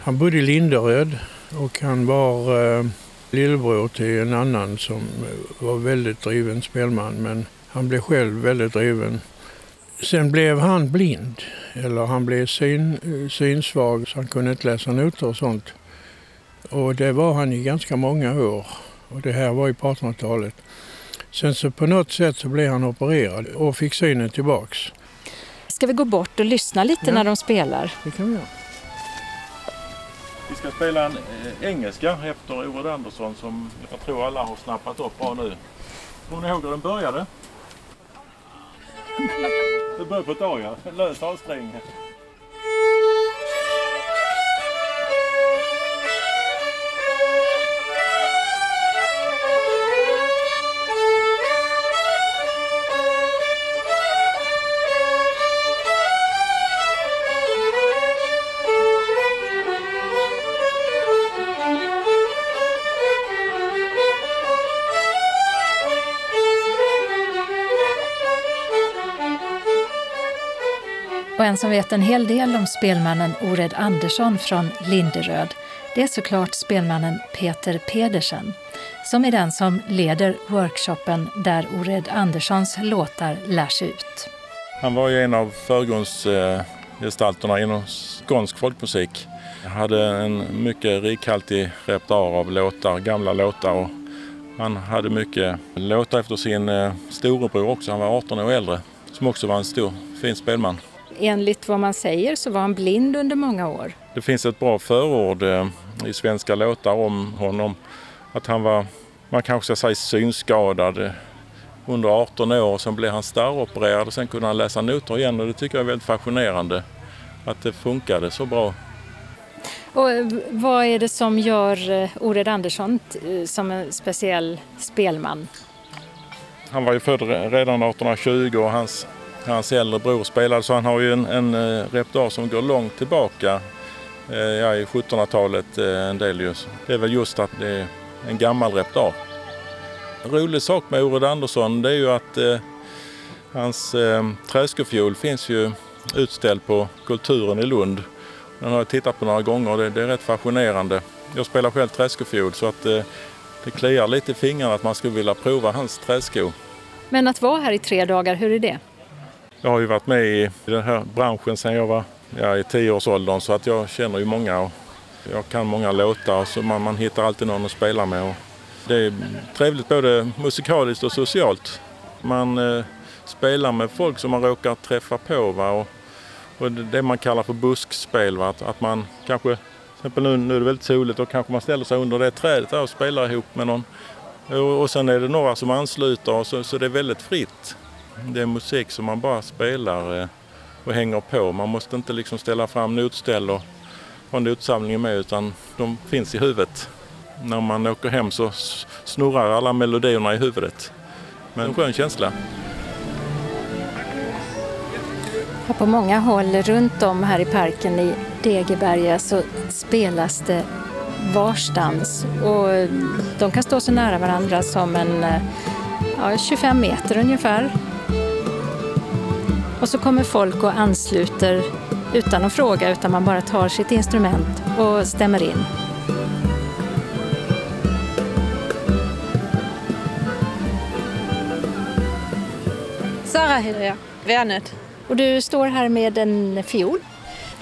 Han bodde i Linderöd och han var eh, lillebror till en annan som var väldigt driven spelman men han blev själv väldigt driven. Sen blev han blind, eller han blev syn, synsvag så han kunde inte läsa noter och sånt. Och det var han i ganska många år. Och det här var ju på 1800-talet. Sen så på något sätt så blev han opererad och fick synen tillbaks. Ska vi gå bort och lyssna lite ja. när de spelar? Det kan vi göra. Vi ska spela en eh, engelska efter Ored Andersson som jag tror alla har snappat upp bra nu. Kommer ni ihåg hur den började? Det börjar på ett A ja. Lös A-sträng. En som vet en hel del om spelmannen Ored Andersson från Linderöd, det är såklart spelmannen Peter Pedersen, som är den som leder workshopen där Ored Anderssons låtar lärs ut. Han var ju en av förgrundsgestalterna inom skånsk folkmusik. Han hade en mycket rikhaltig repertoar av låtar, gamla låtar och han hade mycket låtar efter sin eh, storebror också, han var 18 år äldre, som också var en stor fin spelman enligt vad man säger så var han blind under många år. Det finns ett bra förord eh, i svenska låtar om honom. Att han var, man kanske ska säga synskadad eh, under 18 år och sen blev han starropererad och sen kunde han läsa noter igen och det tycker jag är väldigt fascinerande att det funkade så bra. Och eh, vad är det som gör Ored Andersson som en speciell spelman? Han var ju född redan 1820 och hans hans äldre bror spelade så han har ju en, en eh, repertoar som går långt tillbaka eh, ja, i 1700-talet eh, en del just. Det är väl just att det är en gammal repertoar. En rolig sak med Ored Andersson det är ju att eh, hans eh, träskofiol finns ju utställd på Kulturen i Lund. Den har jag tittat på några gånger och det, det är rätt fascinerande. Jag spelar själv träskofiol så att det kliar lite i fingrarna att man skulle vilja prova hans träsko. Men att vara här i tre dagar, hur är det? Jag har ju varit med i den här branschen sedan jag var ja, i tioårsåldern så att jag känner ju många och jag kan många låtar så man, man hittar alltid någon att spela med. Och det är trevligt både musikaliskt och socialt. Man eh, spelar med folk som man råkar träffa på va? Och, och det man kallar för buskspel. Va? Att, att man kanske, till exempel nu, nu är det väldigt soligt och kanske man ställer sig under det trädet och spelar ihop med någon. Och, och sen är det några som ansluter och så, så det är väldigt fritt. Det är musik som man bara spelar eh, och hänger på. Man måste inte liksom ställa fram notställ och ha notsamlingen med utan de finns i huvudet. När man åker hem så snurrar alla melodierna i huvudet. Men en skön känsla. Och på många håll runt om här i parken i Degeberga så spelas det varstans och de kan stå så nära varandra som en eh, ja, 25 meter ungefär. Och så kommer folk och ansluter utan att fråga utan man bara tar sitt instrument och stämmer in. Sara heter jag, Värnöd. Och du står här med en fiol.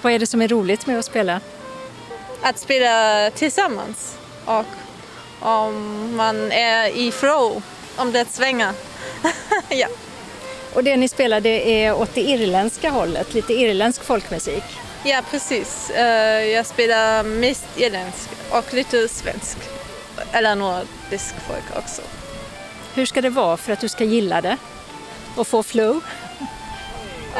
Vad är det som är roligt med att spela? Att spela tillsammans och om man är i flow, om det svänger. ja. Och det ni spelar det är åt det irländska hållet, lite irländsk folkmusik? Ja, precis. Eh, jag spelar mest irländsk och lite svensk. Eller nordisk folk också. Hur ska det vara för att du ska gilla det? och få flow?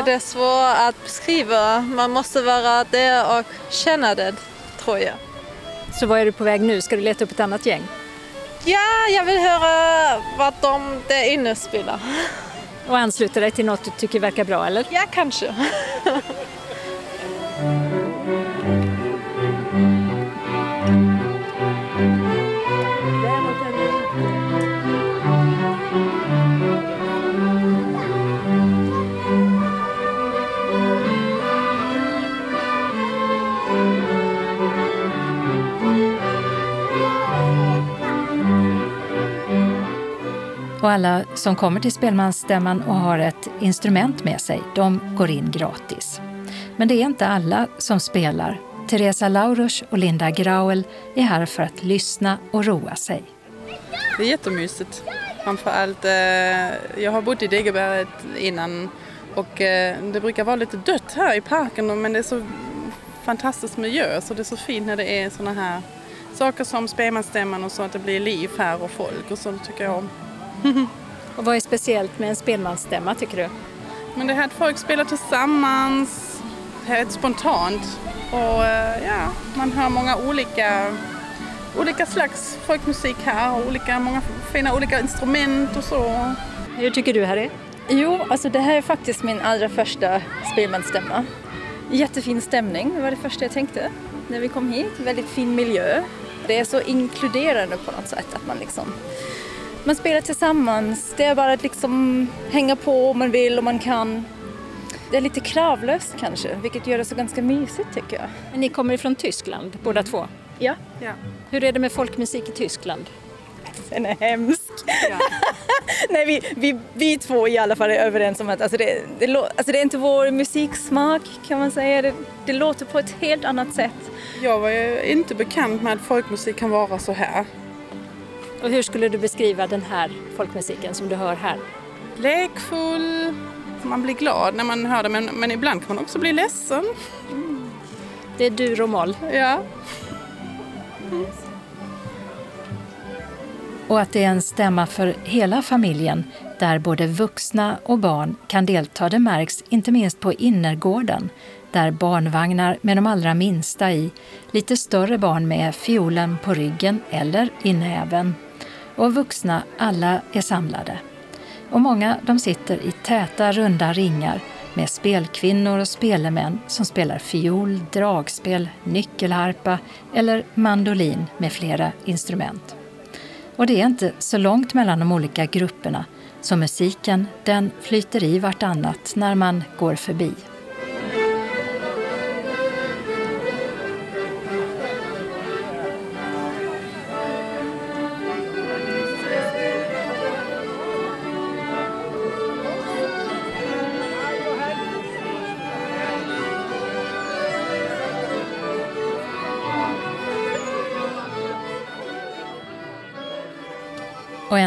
Det är svårt att beskriva. Man måste vara där och känna det, tror jag. Så var är du på väg nu? Ska du leta upp ett annat gäng? Ja, jag vill höra vad de där inne spelar. Och ansluta dig till något du tycker verkar bra, eller? Ja, kanske. Och alla som kommer till spelmansstämman och har ett instrument med sig, de går in gratis. Men det är inte alla som spelar. Teresa Laurus och Linda Grauel är här för att lyssna och roa sig. Det är jättemysigt. Framförallt, eh, jag har bott i Degeberget innan och eh, det brukar vara lite dött här i parken men det är så fantastisk miljö så det är så fint när det är sådana här saker som spelmansstämman och så att det blir liv här och folk och så tycker jag om och vad är speciellt med en spelmansstämma tycker du? Men det här att folk spelar tillsammans, helt spontant och eh, ja, man hör många olika, olika slags folkmusik här och olika, många fina olika instrument och så. Hur tycker du Harry? Jo, alltså det här är faktiskt min allra första spelmansstämma. Jättefin stämning, det var det första jag tänkte när vi kom hit. Väldigt fin miljö. Det är så inkluderande på något sätt att man liksom man spelar tillsammans. Det är bara att liksom hänga på om man vill och man kan. Det är lite kravlöst kanske, vilket gör det så ganska mysigt tycker jag. Men ni kommer ifrån Tyskland båda två? Ja. ja. Hur är det med folkmusik i Tyskland? Den är hemsk. Ja. Nej, vi, vi, vi två i alla fall är överens om att alltså det, det, alltså det är inte vår musiksmak kan man säga. Det, det låter på ett helt annat sätt. Jag var ju inte bekant med att folkmusik kan vara så här. Och hur skulle du beskriva den här folkmusiken som du hör här? Lekfull, man blir glad när man hör det men, men ibland kan man också bli ledsen. Mm. Det är dur och moll. Ja. Mm. Och att det är en stämma för hela familjen där både vuxna och barn kan delta det märks inte minst på innergården där barnvagnar med de allra minsta i, lite större barn med fiolen på ryggen eller i näven och vuxna alla är samlade. Och många de sitter i täta runda ringar med spelkvinnor och spelemän som spelar fiol, dragspel, nyckelharpa eller mandolin med flera instrument. Och det är inte så långt mellan de olika grupperna så musiken den flyter i vartannat när man går förbi.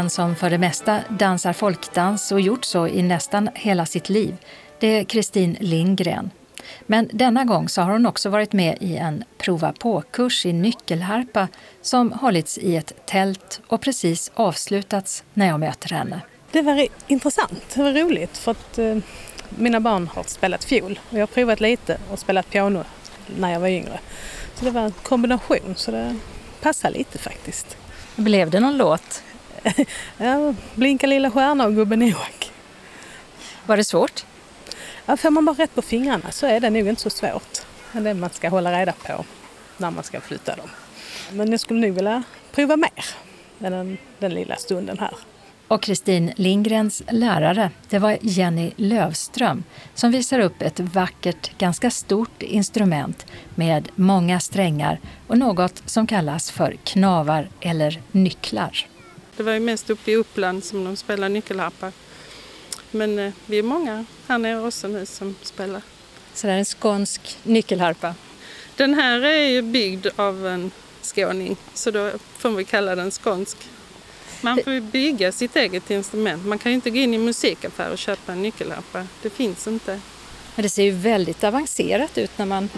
En som för det mesta dansar folkdans och gjort så i nästan hela sitt liv, det är Kristin Lindgren. Men denna gång så har hon också varit med i en prova på-kurs i nyckelharpa som hållits i ett tält och precis avslutats när jag möter henne. Det var intressant, det var roligt för att eh, mina barn har spelat fiol och jag har provat lite och spelat piano när jag var yngre. Så det var en kombination så det passade lite faktiskt. Blev det någon låt? Ja, Blinka lilla stjärna och Gubben Noak. Var det svårt? Ja, får man bara rätt på fingrarna så är det nog inte så svårt. Det är det man ska hålla reda på när man ska flytta dem. Men jag skulle nog vilja prova mer än den, den lilla stunden här. Och Kristin Lindgrens lärare, det var Jenny Lövström som visar upp ett vackert, ganska stort instrument med många strängar och något som kallas för knavar eller nycklar. Det var ju mest uppe i Uppland som de spelar nyckelharpa. Men eh, vi är många här nere också nu som spelar. Så det är en skånsk nyckelharpa? Den här är ju byggd av en skåning så då får vi kalla den skånsk. Man får bygga sitt eget instrument. Man kan ju inte gå in i musikaffär och köpa en nyckelharpa. Det finns inte. Men det ser ju väldigt avancerat ut när man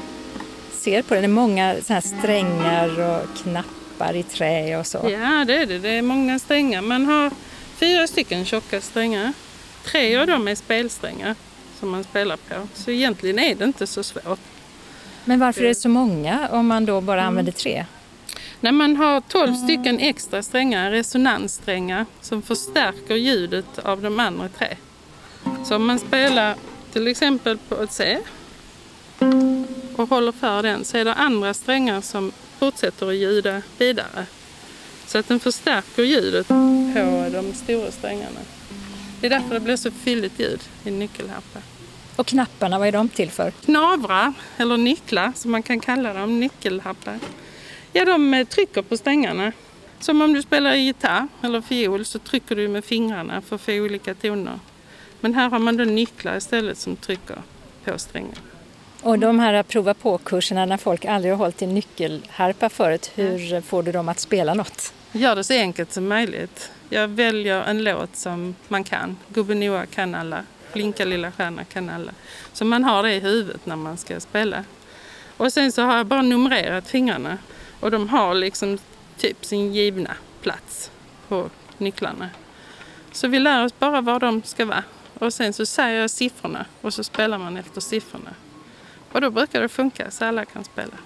ser på det. Det är många såna här strängar och knappar knappar i trä och så. Ja, det är det. Det är många strängar. Man har fyra stycken tjocka strängar Tre av dem är spelsträngar som man spelar på. Så egentligen är det inte så svårt. Men varför är det så många om man då bara använder tre? När man har 12 stycken extra strängar, resonanssträngar, som förstärker ljudet av de andra tre. Så om man spelar till exempel på ett C och håller för den så är det andra strängar som fortsätter att ljuda vidare. Så att den förstärker ljudet på de stora strängarna. Det är därför det blir så fylligt ljud i nyckelharpa. Och knapparna, vad är de till för? Knavrar, eller nycklar som man kan kalla dem, nyckelharpar. Ja, de eh, trycker på strängarna. Som om du spelar gitarr eller fiol så trycker du med fingrarna för att få olika toner. Men här har man då nycklar istället som trycker på strängen. Och de här prova på-kurserna när folk aldrig har hållit i nyckelharpa förut, hur får du dem att spela något? Gör det så enkelt som möjligt. Jag väljer en låt som man kan. Gubben Noa kan alla. Blinka lilla stjärna kan alla. Så man har det i huvudet när man ska spela. Och sen så har jag bara numrerat fingrarna. Och de har liksom typ sin givna plats på nycklarna. Så vi lär oss bara var de ska vara. Och sen så säger jag siffrorna och så spelar man efter siffrorna. Och då brukar det funka så alla kan spela.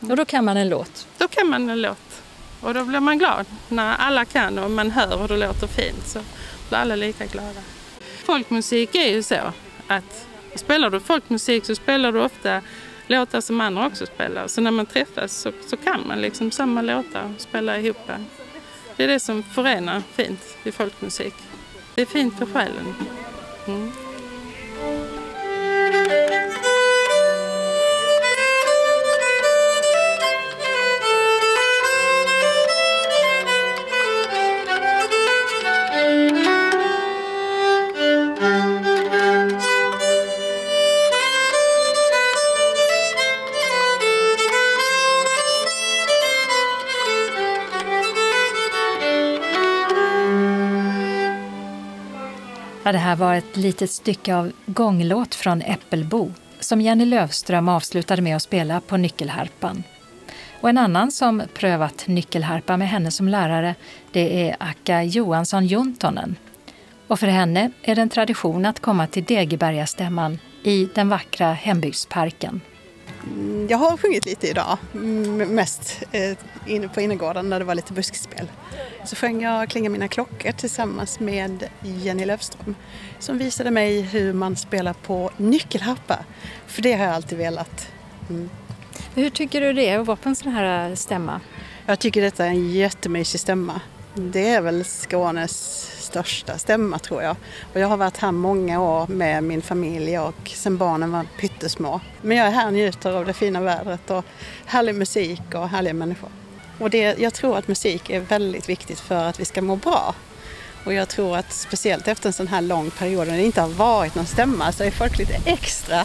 Och då kan man en låt? Då kan man en låt. Och då blir man glad när alla kan och man hör hur det låter fint så blir alla lika glada. Folkmusik är ju så att spelar du folkmusik så spelar du ofta låtar som andra också spelar. Så när man träffas så, så kan man liksom samma låtar och spela ihop. Det är det som förenar fint i folkmusik. Det är fint för själen. Mm. Ja, det här var ett litet stycke av gånglåt från Äppelbo som Jenny Lövström avslutade med att spela på nyckelharpan. Och en annan som prövat nyckelharpa med henne som lärare det är Akka Johansson Jontonen. Och för henne är det en tradition att komma till Degebergastämman i den vackra hembygdsparken. Mm, jag har sjungit lite idag, mest eh, inne på innergården där det var lite buskspel. Så sjöng jag Klinga mina klockor tillsammans med Jenny Löfström som visade mig hur man spelar på nyckelharpa. För det har jag alltid velat. Mm. Hur tycker du det är att vara på en sån här stämma? Jag tycker detta är en jättemysig stämma. Det är väl Skånes största stämma tror jag. Och jag har varit här många år med min familj och sedan barnen var pyttesmå. Men jag är här och njuter av det fina vädret och härlig musik och härliga människor. Och det, jag tror att musik är väldigt viktigt för att vi ska må bra. Och jag tror att speciellt efter en sån här lång period när det inte har varit någon stämma så är folk lite extra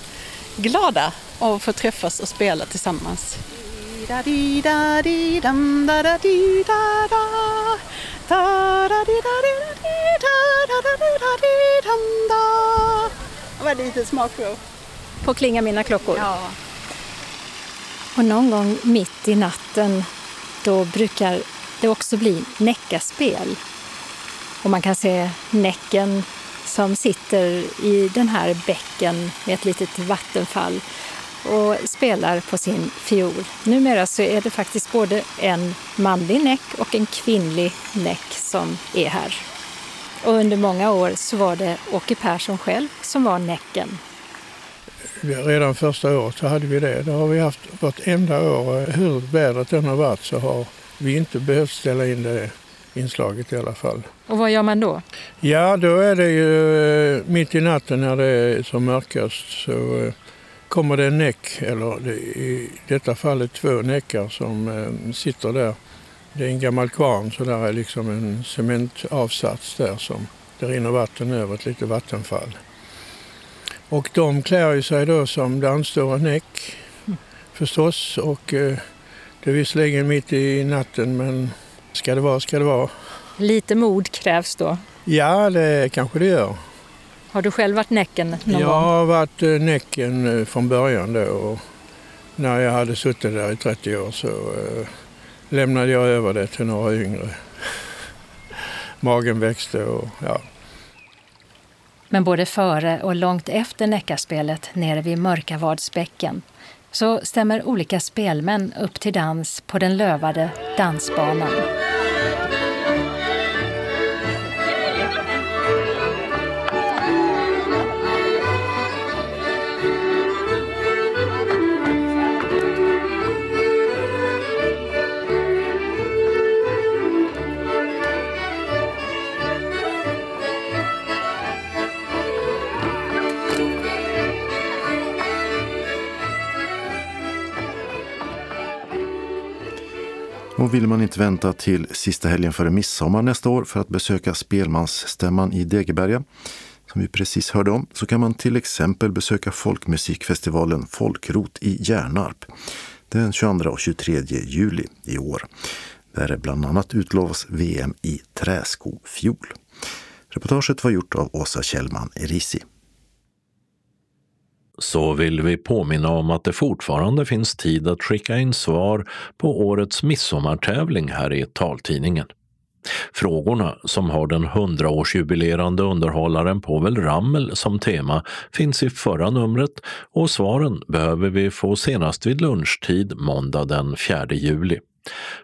glada av att få träffas och spela tillsammans. Det var lite smakprov. På Klinga mina klockor? Ja. Och någon gång mitt i natten då brukar det också bli Näckaspel. Och man kan se Näcken som sitter i den här bäcken med ett litet vattenfall och spelar på sin fiol. Numera så är det faktiskt både en manlig näck och en kvinnlig näck som är här. Och under många år så var det Åke Persson själv som var näcken. Redan första året så hade vi det. Det har vi haft vartenda år. Hur vädret än har varit så har vi inte behövt ställa in det inslaget i alla fall. Och vad gör man då? Ja, då är det ju eh, mitt i natten när det är som mörkast så eh, kommer det en näck, eller i detta fallet två näckar som eh, sitter där. Det är en gammal kvarn så där är liksom en cementavsats där som det rinner vatten över, ett litet vattenfall. Och de klär ju sig då som dansstår näck förstås och eh, det är visserligen mitt i natten men ska det vara ska det vara. Lite mod krävs då? Ja, det kanske det gör. Har du själv varit Näcken någon jag gång? Jag har varit eh, Näcken från början då och när jag hade suttit där i 30 år så eh, lämnade jag över det till några yngre. Magen växte och ja. Men både före och långt efter Näckarspelet nere vid Mörkavadsbäcken så stämmer olika spelmän upp till dans på den lövade dansbanan. Och vill man inte vänta till sista helgen före midsommar nästa år för att besöka spelmansstämman i Degeberga, som vi precis hörde om, så kan man till exempel besöka folkmusikfestivalen Folkrot i Hjärnarp den 22 och 23 juli i år. Där det bland annat utlovas VM i träskofjol. Reportaget var gjort av Åsa Kjellman Erisi så vill vi påminna om att det fortfarande finns tid att skicka in svar på årets midsommartävling här i taltidningen. Frågorna, som har den 100-årsjubilerande underhållaren Povel Ramel som tema, finns i förra numret och svaren behöver vi få senast vid lunchtid måndag den 4 juli.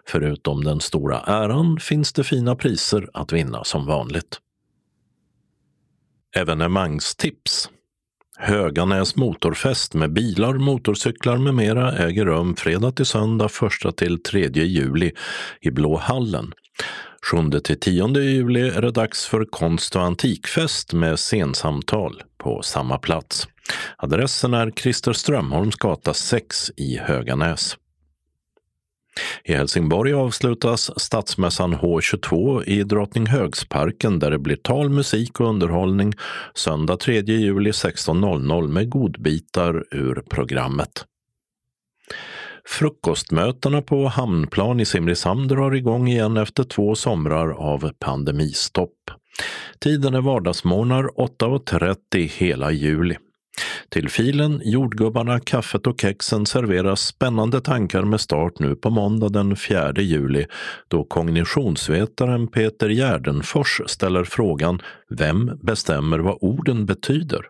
Förutom den stora äran finns det fina priser att vinna som vanligt. Evenemangstips Höganäs motorfest med bilar, motorcyklar med mera äger rum fredag till söndag 1 till 3 juli i Blå hallen. 7 till 10 juli är det dags för konst och antikfest med scensamtal på samma plats. Adressen är Christer Strömholms gata 6 i Höganäs. I Helsingborg avslutas Stadsmässan H22 i Drottninghögsparken där det blir tal, musik och underhållning söndag 3 juli 16.00 med godbitar ur programmet. Frukostmötena på Hamnplan i Simrishamn drar igång igen efter två somrar av pandemistopp. Tiden är vardagsmorgnar 8.30 hela juli. Till filen, jordgubbarna, kaffet och kexen serveras spännande tankar med start nu på måndag den 4 juli då kognitionsvetaren Peter Gärdenfors ställer frågan Vem bestämmer vad orden betyder?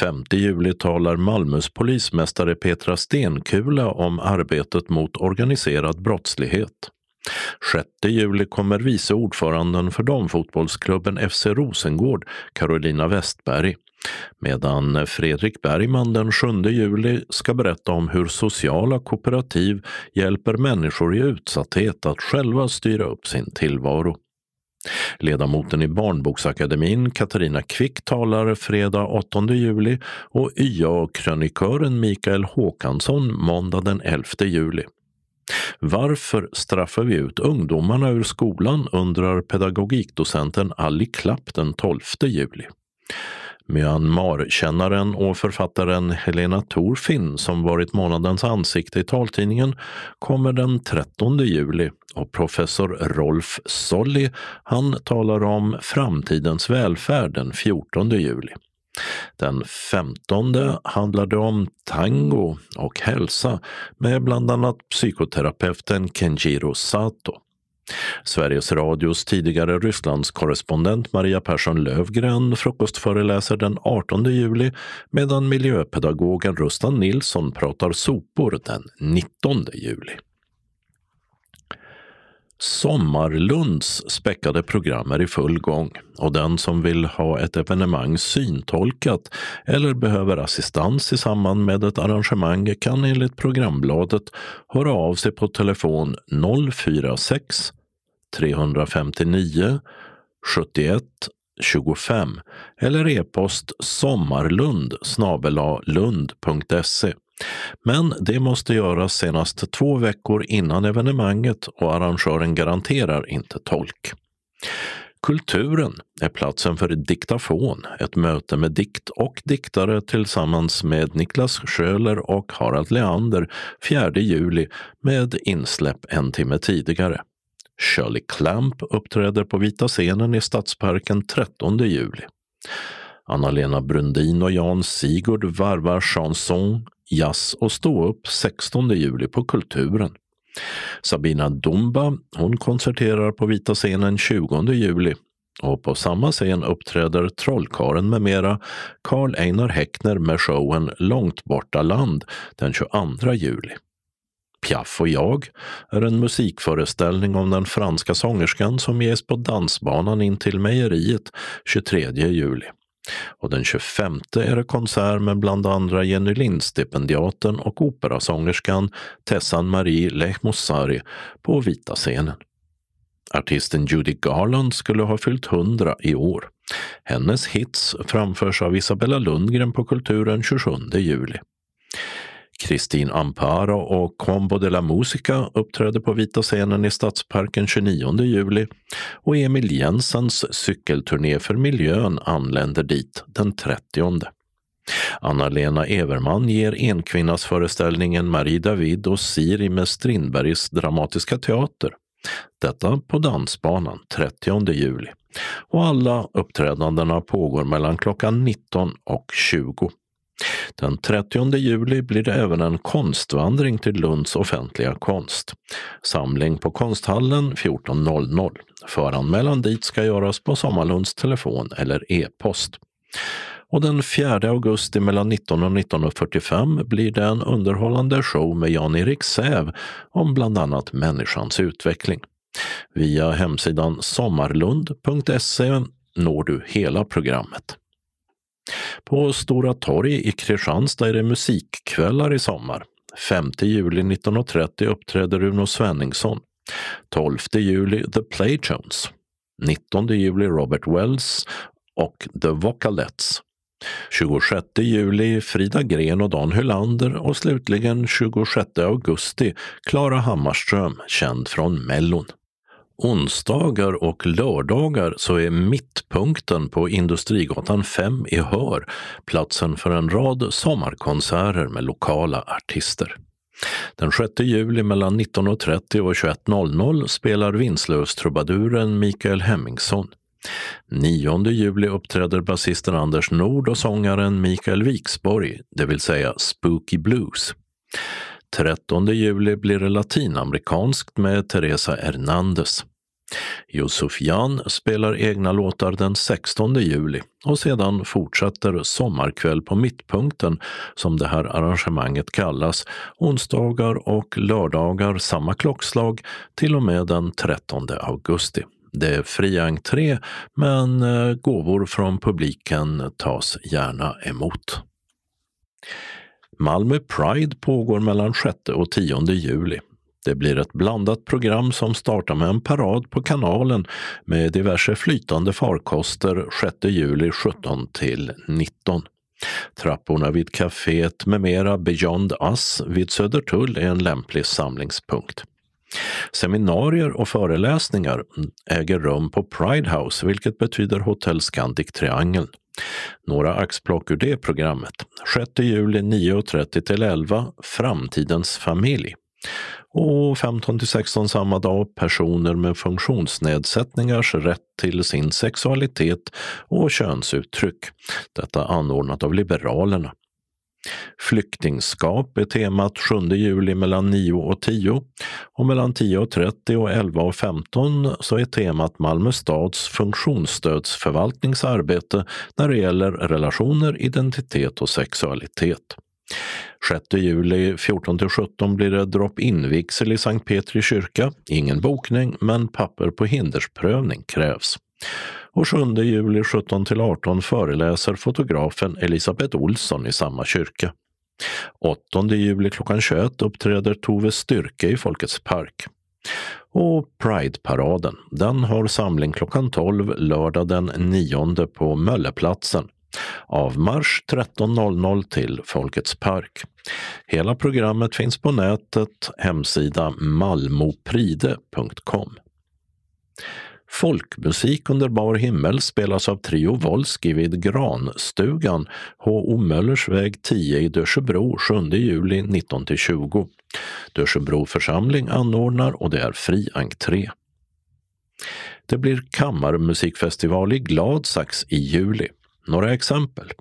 5 juli talar Malmös polismästare Petra Stenkula om arbetet mot organiserad brottslighet. 6 juli kommer vice ordföranden för damfotbollsklubben FC Rosengård, Carolina Westberg, medan Fredrik Bergman den 7 juli ska berätta om hur sociala kooperativ hjälper människor i utsatthet att själva styra upp sin tillvaro. Ledamoten i Barnboksakademin Katarina Kvick talar fredag 8 juli och YA-krönikören Mikael Håkansson måndag den 11 juli. Varför straffar vi ut ungdomarna ur skolan undrar pedagogikdocenten Ali Klapp den 12 juli. Myanmar-kännaren och författaren Helena Thorfinn som varit månadens ansikte i taltidningen kommer den 13 juli och professor Rolf Solli han talar om framtidens välfärd den 14 juli. Den 15 handlar det om tango och hälsa med bland annat psykoterapeuten Kenjiro Sato. Sveriges Radios tidigare Rysslandskorrespondent Maria Persson Lövgren frukostföreläser den 18 juli medan miljöpedagogen Rustan Nilsson pratar sopor den 19 juli. Sommarlunds späckade program är i full gång och den som vill ha ett evenemang syntolkat eller behöver assistans i samband med ett arrangemang kan enligt programbladet höra av sig på telefon 046 359 71 25 eller e-post sommarlund lund.se. Men det måste göras senast två veckor innan evenemanget och arrangören garanterar inte tolk. Kulturen är platsen för diktafon, ett möte med dikt och diktare tillsammans med Niklas Schöler och Harald Leander 4 juli med insläpp en timme tidigare. Shirley Clamp uppträder på Vita scenen i Stadsparken 13 juli. Anna-Lena Brundin och Jan Sigurd varvar chanson, jazz och ståupp 16 juli på Kulturen. Sabina Dumba hon konserterar på Vita scenen 20 juli. Och på samma scen uppträder Trollkaren med mera Karl Einar Häckner med showen Långt borta land den 22 juli. Piaf och jag är en musikföreställning om den franska sångerskan som ges på dansbanan in till mejeriet 23 juli. Och den 25 är det konsert med bland andra Jenny Lind-stipendiaten och operasångerskan Tessan Marie Lehmoussari på vita scenen. Artisten Judy Garland skulle ha fyllt 100 i år. Hennes hits framförs av Isabella Lundgren på Kulturen 27 juli. Kristin Amparo och Combo de la Musica uppträder på vita scenen i Stadsparken 29 juli och Emil Jensens cykelturné för miljön anländer dit den 30. Anna-Lena Everman ger enkvinnasföreställningen Marie David och Siri med Strindbergs Dramatiska Teater. Detta på Dansbanan 30 juli. Och alla uppträdandena pågår mellan klockan 19 och 20. Den 30 juli blir det även en konstvandring till Lunds offentliga konst. Samling på Konsthallen 14.00. Föranmälan dit ska göras på Sommarlunds telefon eller e-post. Och den 4 augusti mellan 19 och 19.45 blir det en underhållande show med Jan-Erik Säv om bland annat människans utveckling. Via hemsidan sommarlund.se når du hela programmet. På Stora torg i Kristianstad är det musikkvällar i sommar. 5 juli 19.30 uppträder Uno Svenningsson. 12 juli The Playtones. 19 juli Robert Wells och The Vocalettes. 26 juli Frida Gren och Dan Hylander och slutligen 26 augusti Klara Hammarström, känd från Mellon. Onsdagar och lördagar så är Mittpunkten på Industrigatan 5 i Hör platsen för en rad sommarkonserter med lokala artister. Den 6 juli mellan 19.30 och 21.00 spelar Vinslös-trubaduren Mikael Hemmingsson. 9 juli uppträder basisten Anders Nord och sångaren Mikael Wiksborg, det vill säga Spooky Blues. 13 juli blir det latinamerikanskt med Teresa Hernandez. Yusuf Jan spelar egna låtar den 16 juli och sedan fortsätter Sommarkväll på Mittpunkten, som det här arrangemanget kallas, onsdagar och lördagar samma klockslag till och med den 13 augusti. Det är fri entré, men eh, gåvor från publiken tas gärna emot. Malmö Pride pågår mellan 6 och 10 juli. Det blir ett blandat program som startar med en parad på kanalen med diverse flytande farkoster 6 juli 17 till 19. Trapporna vid kaféet med mera Beyond Us vid Södertull är en lämplig samlingspunkt. Seminarier och föreläsningar äger rum på Pride House, vilket betyder Hotell Scandic Triangeln. Några axplock ur det programmet. 6 juli 9.30 till 11, Framtidens familj. Och 15 till 16 samma dag, personer med funktionsnedsättningars rätt till sin sexualitet och könsuttryck. Detta anordnat av Liberalerna. Flyktingskap är temat 7 juli mellan 9 och 10 och mellan 10.30 och 11 och 15 så är temat Malmö stads funktionsstödsförvaltnings arbete när det gäller relationer, identitet och sexualitet. 6 juli 14-17 blir det drop-in-vigsel i Sankt Petri kyrka. Ingen bokning, men papper på hindersprövning krävs. Och 7 juli 17-18 föreläser fotografen Elisabeth Olsson i samma kyrka. 8 juli klockan 21 uppträder Tove Styrke i Folkets park. Och Pride-paraden, den har samling klockan 12 lördag den 9 på Mölleplatsen. Avmarsch 13.00 till Folkets park. Hela programmet finns på nätet, hemsida malmopride.com. Folkmusik under bar himmel spelas av Trio Wolski vid Granstugan, H.O. Möllers väg 10 i Dörsebro 7 juli 19-20. Dörsebro församling anordnar och det är fri entré. Det blir kammarmusikfestival i Gladsax i juli. Några exempel.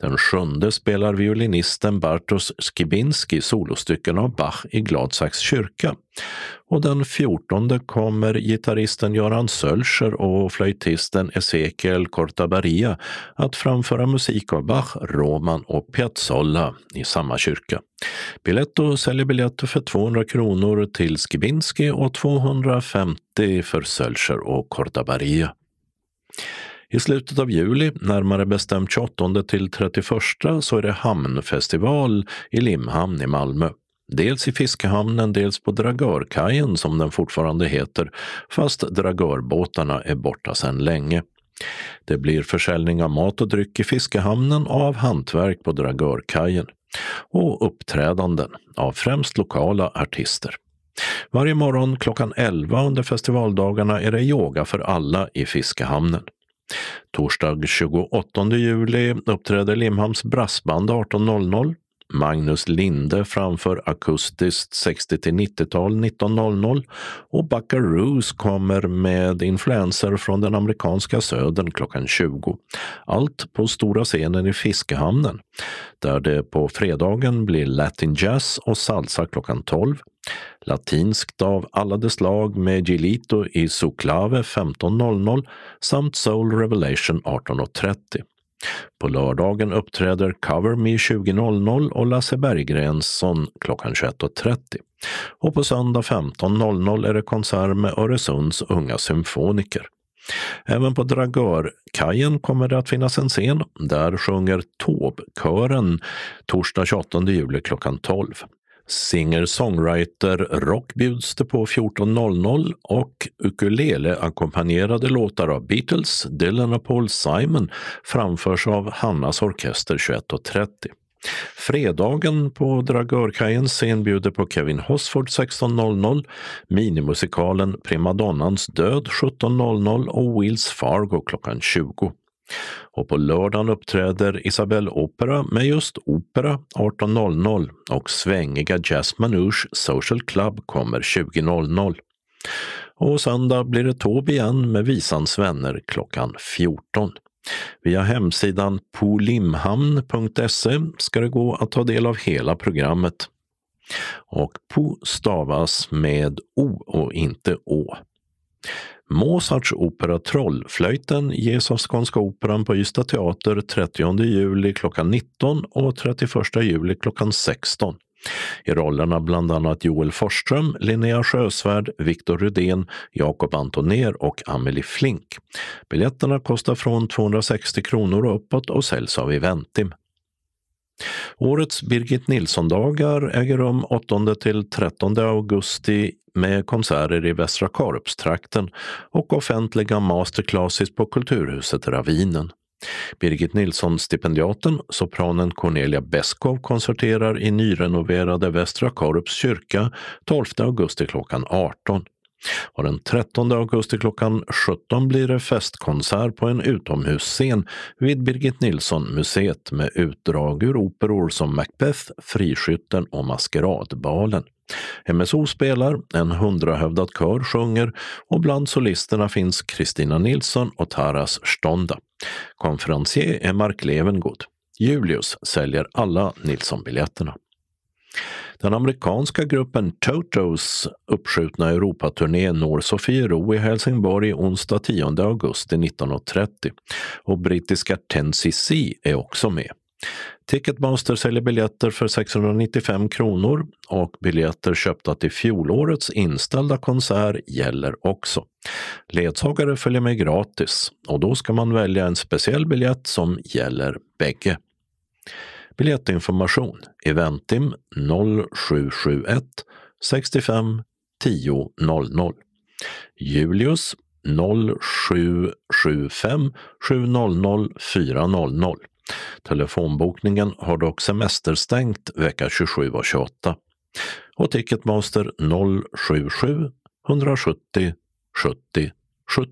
Den sjunde spelar violinisten Bartosz Skibinski solostycken av Bach i Gladsax kyrka. Och den fjortonde kommer gitarristen Göran Sölscher och flöjtisten Ezekiel Cortabaria att framföra musik av Bach, Roman och Piazzolla i samma kyrka. Biletto säljer biljetter för 200 kronor till Skibinski och 250 för Sölscher och Cortabaria. I slutet av juli, närmare bestämt 28 till 31, så är det hamnfestival i Limhamn i Malmö. Dels i fiskehamnen, dels på Dragörkajen som den fortfarande heter, fast dragörbåtarna är borta sedan länge. Det blir försäljning av mat och dryck i fiskehamnen och av hantverk på Dragörkajen. Och uppträdanden av främst lokala artister. Varje morgon klockan 11 under festivaldagarna är det yoga för alla i fiskehamnen. Torsdag 28 juli uppträder Limhamns brassband 18.00. Magnus Linde framför akustiskt 60 till 90-tal 19.00 och Buckaroos kommer med influenser från den amerikanska södern klockan 20. Allt på stora scenen i Fiskehamnen där det på fredagen blir latin jazz och salsa klockan 12 latinskt av alla dess slag med Gilito i Suclave 15.00 samt Soul Revelation 18.30. På lördagen uppträder Cover Me 20.00 och Lasse Berggrensson klockan 21.30. Och på söndag 15.00 är det konsert med Öresunds unga symfoniker. Även på Dragörkajen kommer det att finnas en scen. Där sjunger Tåbkören torsdag 28 juli klockan 12. Singer-songwriter-rock bjuds det på 14.00 och ukulele-ackompanjerade låtar av Beatles, Dylan och Paul Simon framförs av Hannas orkester 21.30. Fredagen på Dragörkajens scen bjuder på Kevin Hosford 16.00, minimusikalen Primadonnans död 17.00 och Wills Fargo klockan 20. Och på lördagen uppträder Isabelle Opera med just opera 18.00 och svängiga Jazz Manouche Social Club kommer 20.00. Och söndag blir det Tåb igen med Visans vänner klockan 14. Via hemsidan polimhamn.se ska det gå att ta del av hela programmet. Och Po stavas med O och inte Å. Mozarts opera Trollflöjten ges av Skånska Operan på Ystad Teater 30 juli klockan 19 och 31 juli klockan 16. I rollerna bland annat Joel Forsström, Linnea Sjösvärd, Viktor Rydén, Jakob Antoner och Amelie Flink. Biljetterna kostar från 260 kronor och uppåt och säljs av Eventim. Årets Birgit Nilsson-dagar äger rum 8 till 13 augusti med konserter i Västra Karupstrakten och offentliga masterclasses på Kulturhuset Ravinen. Birgit Nilsson-stipendiaten, sopranen Cornelia Beskow, konserterar i nyrenoverade Västra Karups kyrka 12 augusti klockan 18. Och den 13 augusti klockan 17 blir det festkonsert på en utomhusscen vid Birgit Nilsson-museet med utdrag ur operor som Macbeth, Friskytten och Maskeradbalen. MSO spelar, en hundrahövdad kör sjunger och bland solisterna finns Kristina Nilsson och Taras Stonda. Konferencier är Mark Levengood. Julius säljer alla Nilsson-biljetterna. Den amerikanska gruppen Totos uppskjutna Europaturné når Sofiero i Helsingborg onsdag 10 augusti 1930 och brittiska 10cc är också med. Ticketmaster säljer biljetter för 695 kronor och biljetter köpta till fjolårets inställda konsert gäller också. Ledsagare följer med gratis och då ska man välja en speciell biljett som gäller bägge. Biljettinformation Eventim 0771 65 10 00 Julius 0775 700 400 Telefonbokningen har dock semesterstängt vecka 27 och 28. Och Ticketmaster 077 170 70 70.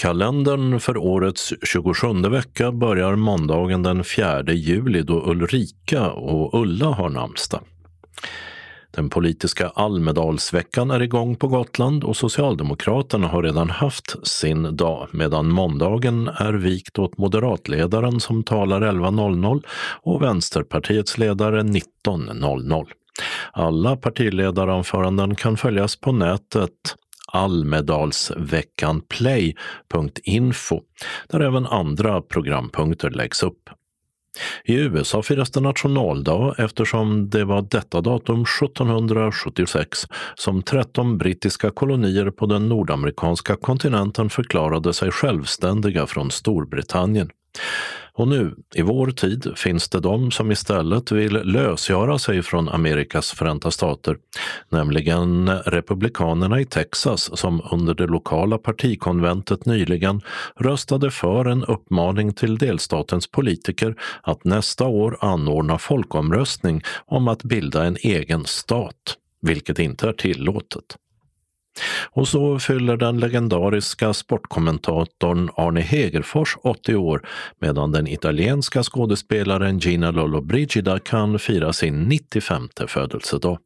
Kalendern för årets 27 vecka börjar måndagen den 4 juli då Ulrika och Ulla har namnsdag. Den politiska Almedalsveckan är igång på Gotland och Socialdemokraterna har redan haft sin dag medan måndagen är vikt åt moderatledaren som talar 11.00 och Vänsterpartiets ledare 19.00. Alla partiledaranföranden kan följas på nätet almedalsveckanplay.info där även andra programpunkter läggs upp. I USA firas det nationaldag eftersom det var detta datum 1776 som 13 brittiska kolonier på den nordamerikanska kontinenten förklarade sig självständiga från Storbritannien. Och nu, i vår tid, finns det de som istället vill lösgöra sig från Amerikas förenta stater, nämligen republikanerna i Texas som under det lokala partikonventet nyligen röstade för en uppmaning till delstatens politiker att nästa år anordna folkomröstning om att bilda en egen stat, vilket inte är tillåtet. Och så fyller den legendariska sportkommentatorn Arne Hegerfors 80 år medan den italienska skådespelaren Gina Lollobrigida kan fira sin 95 födelsedag.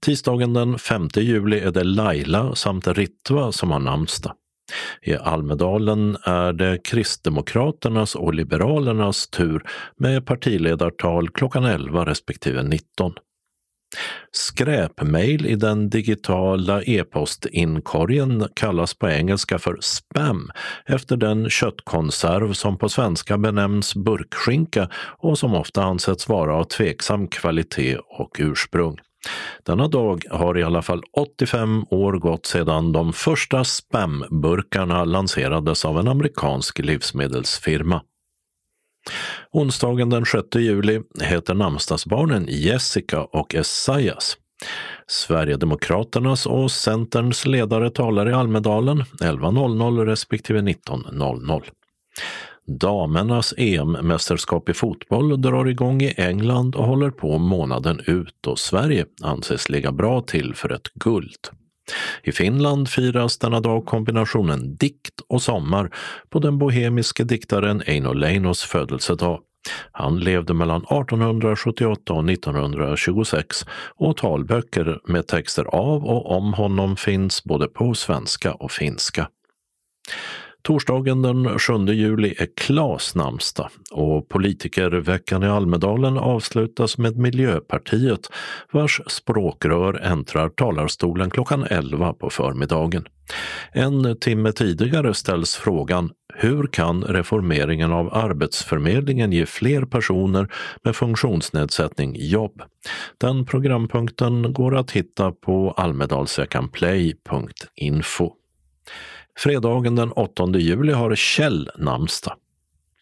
Tisdagen den 5 juli är det Laila samt Ritva som har namnsdag. I Almedalen är det Kristdemokraternas och Liberalernas tur med partiledartal klockan 11 respektive 19. Skräpmail i den digitala e-postinkorgen kallas på engelska för spam efter den köttkonserv som på svenska benämns burkskinka och som ofta ansetts vara av tveksam kvalitet och ursprung. Denna dag har i alla fall 85 år gått sedan de första spamburkarna lanserades av en amerikansk livsmedelsfirma. Onsdagen den 6 juli heter namnsdagsbarnen Jessica och Esaias. Sverigedemokraternas och Centerns ledare talar i Almedalen 11.00 respektive 19.00. Damernas EM-mästerskap i fotboll drar igång i England och håller på månaden ut och Sverige anses ligga bra till för ett guld. I Finland firas denna dag kombinationen dikt och sommar på den bohemiske diktaren Eino Leinos födelsedag. Han levde mellan 1878 och 1926 och talböcker med texter av och om honom finns både på svenska och finska. Torsdagen den 7 juli är Klas namnsdag och politikerveckan i Almedalen avslutas med Miljöpartiet vars språkrör äntrar talarstolen klockan 11 på förmiddagen. En timme tidigare ställs frågan hur kan reformeringen av Arbetsförmedlingen ge fler personer med funktionsnedsättning jobb? Den programpunkten går att hitta på almedalsveckanplay.info. Fredagen den 8 juli har Kjell namnsdag.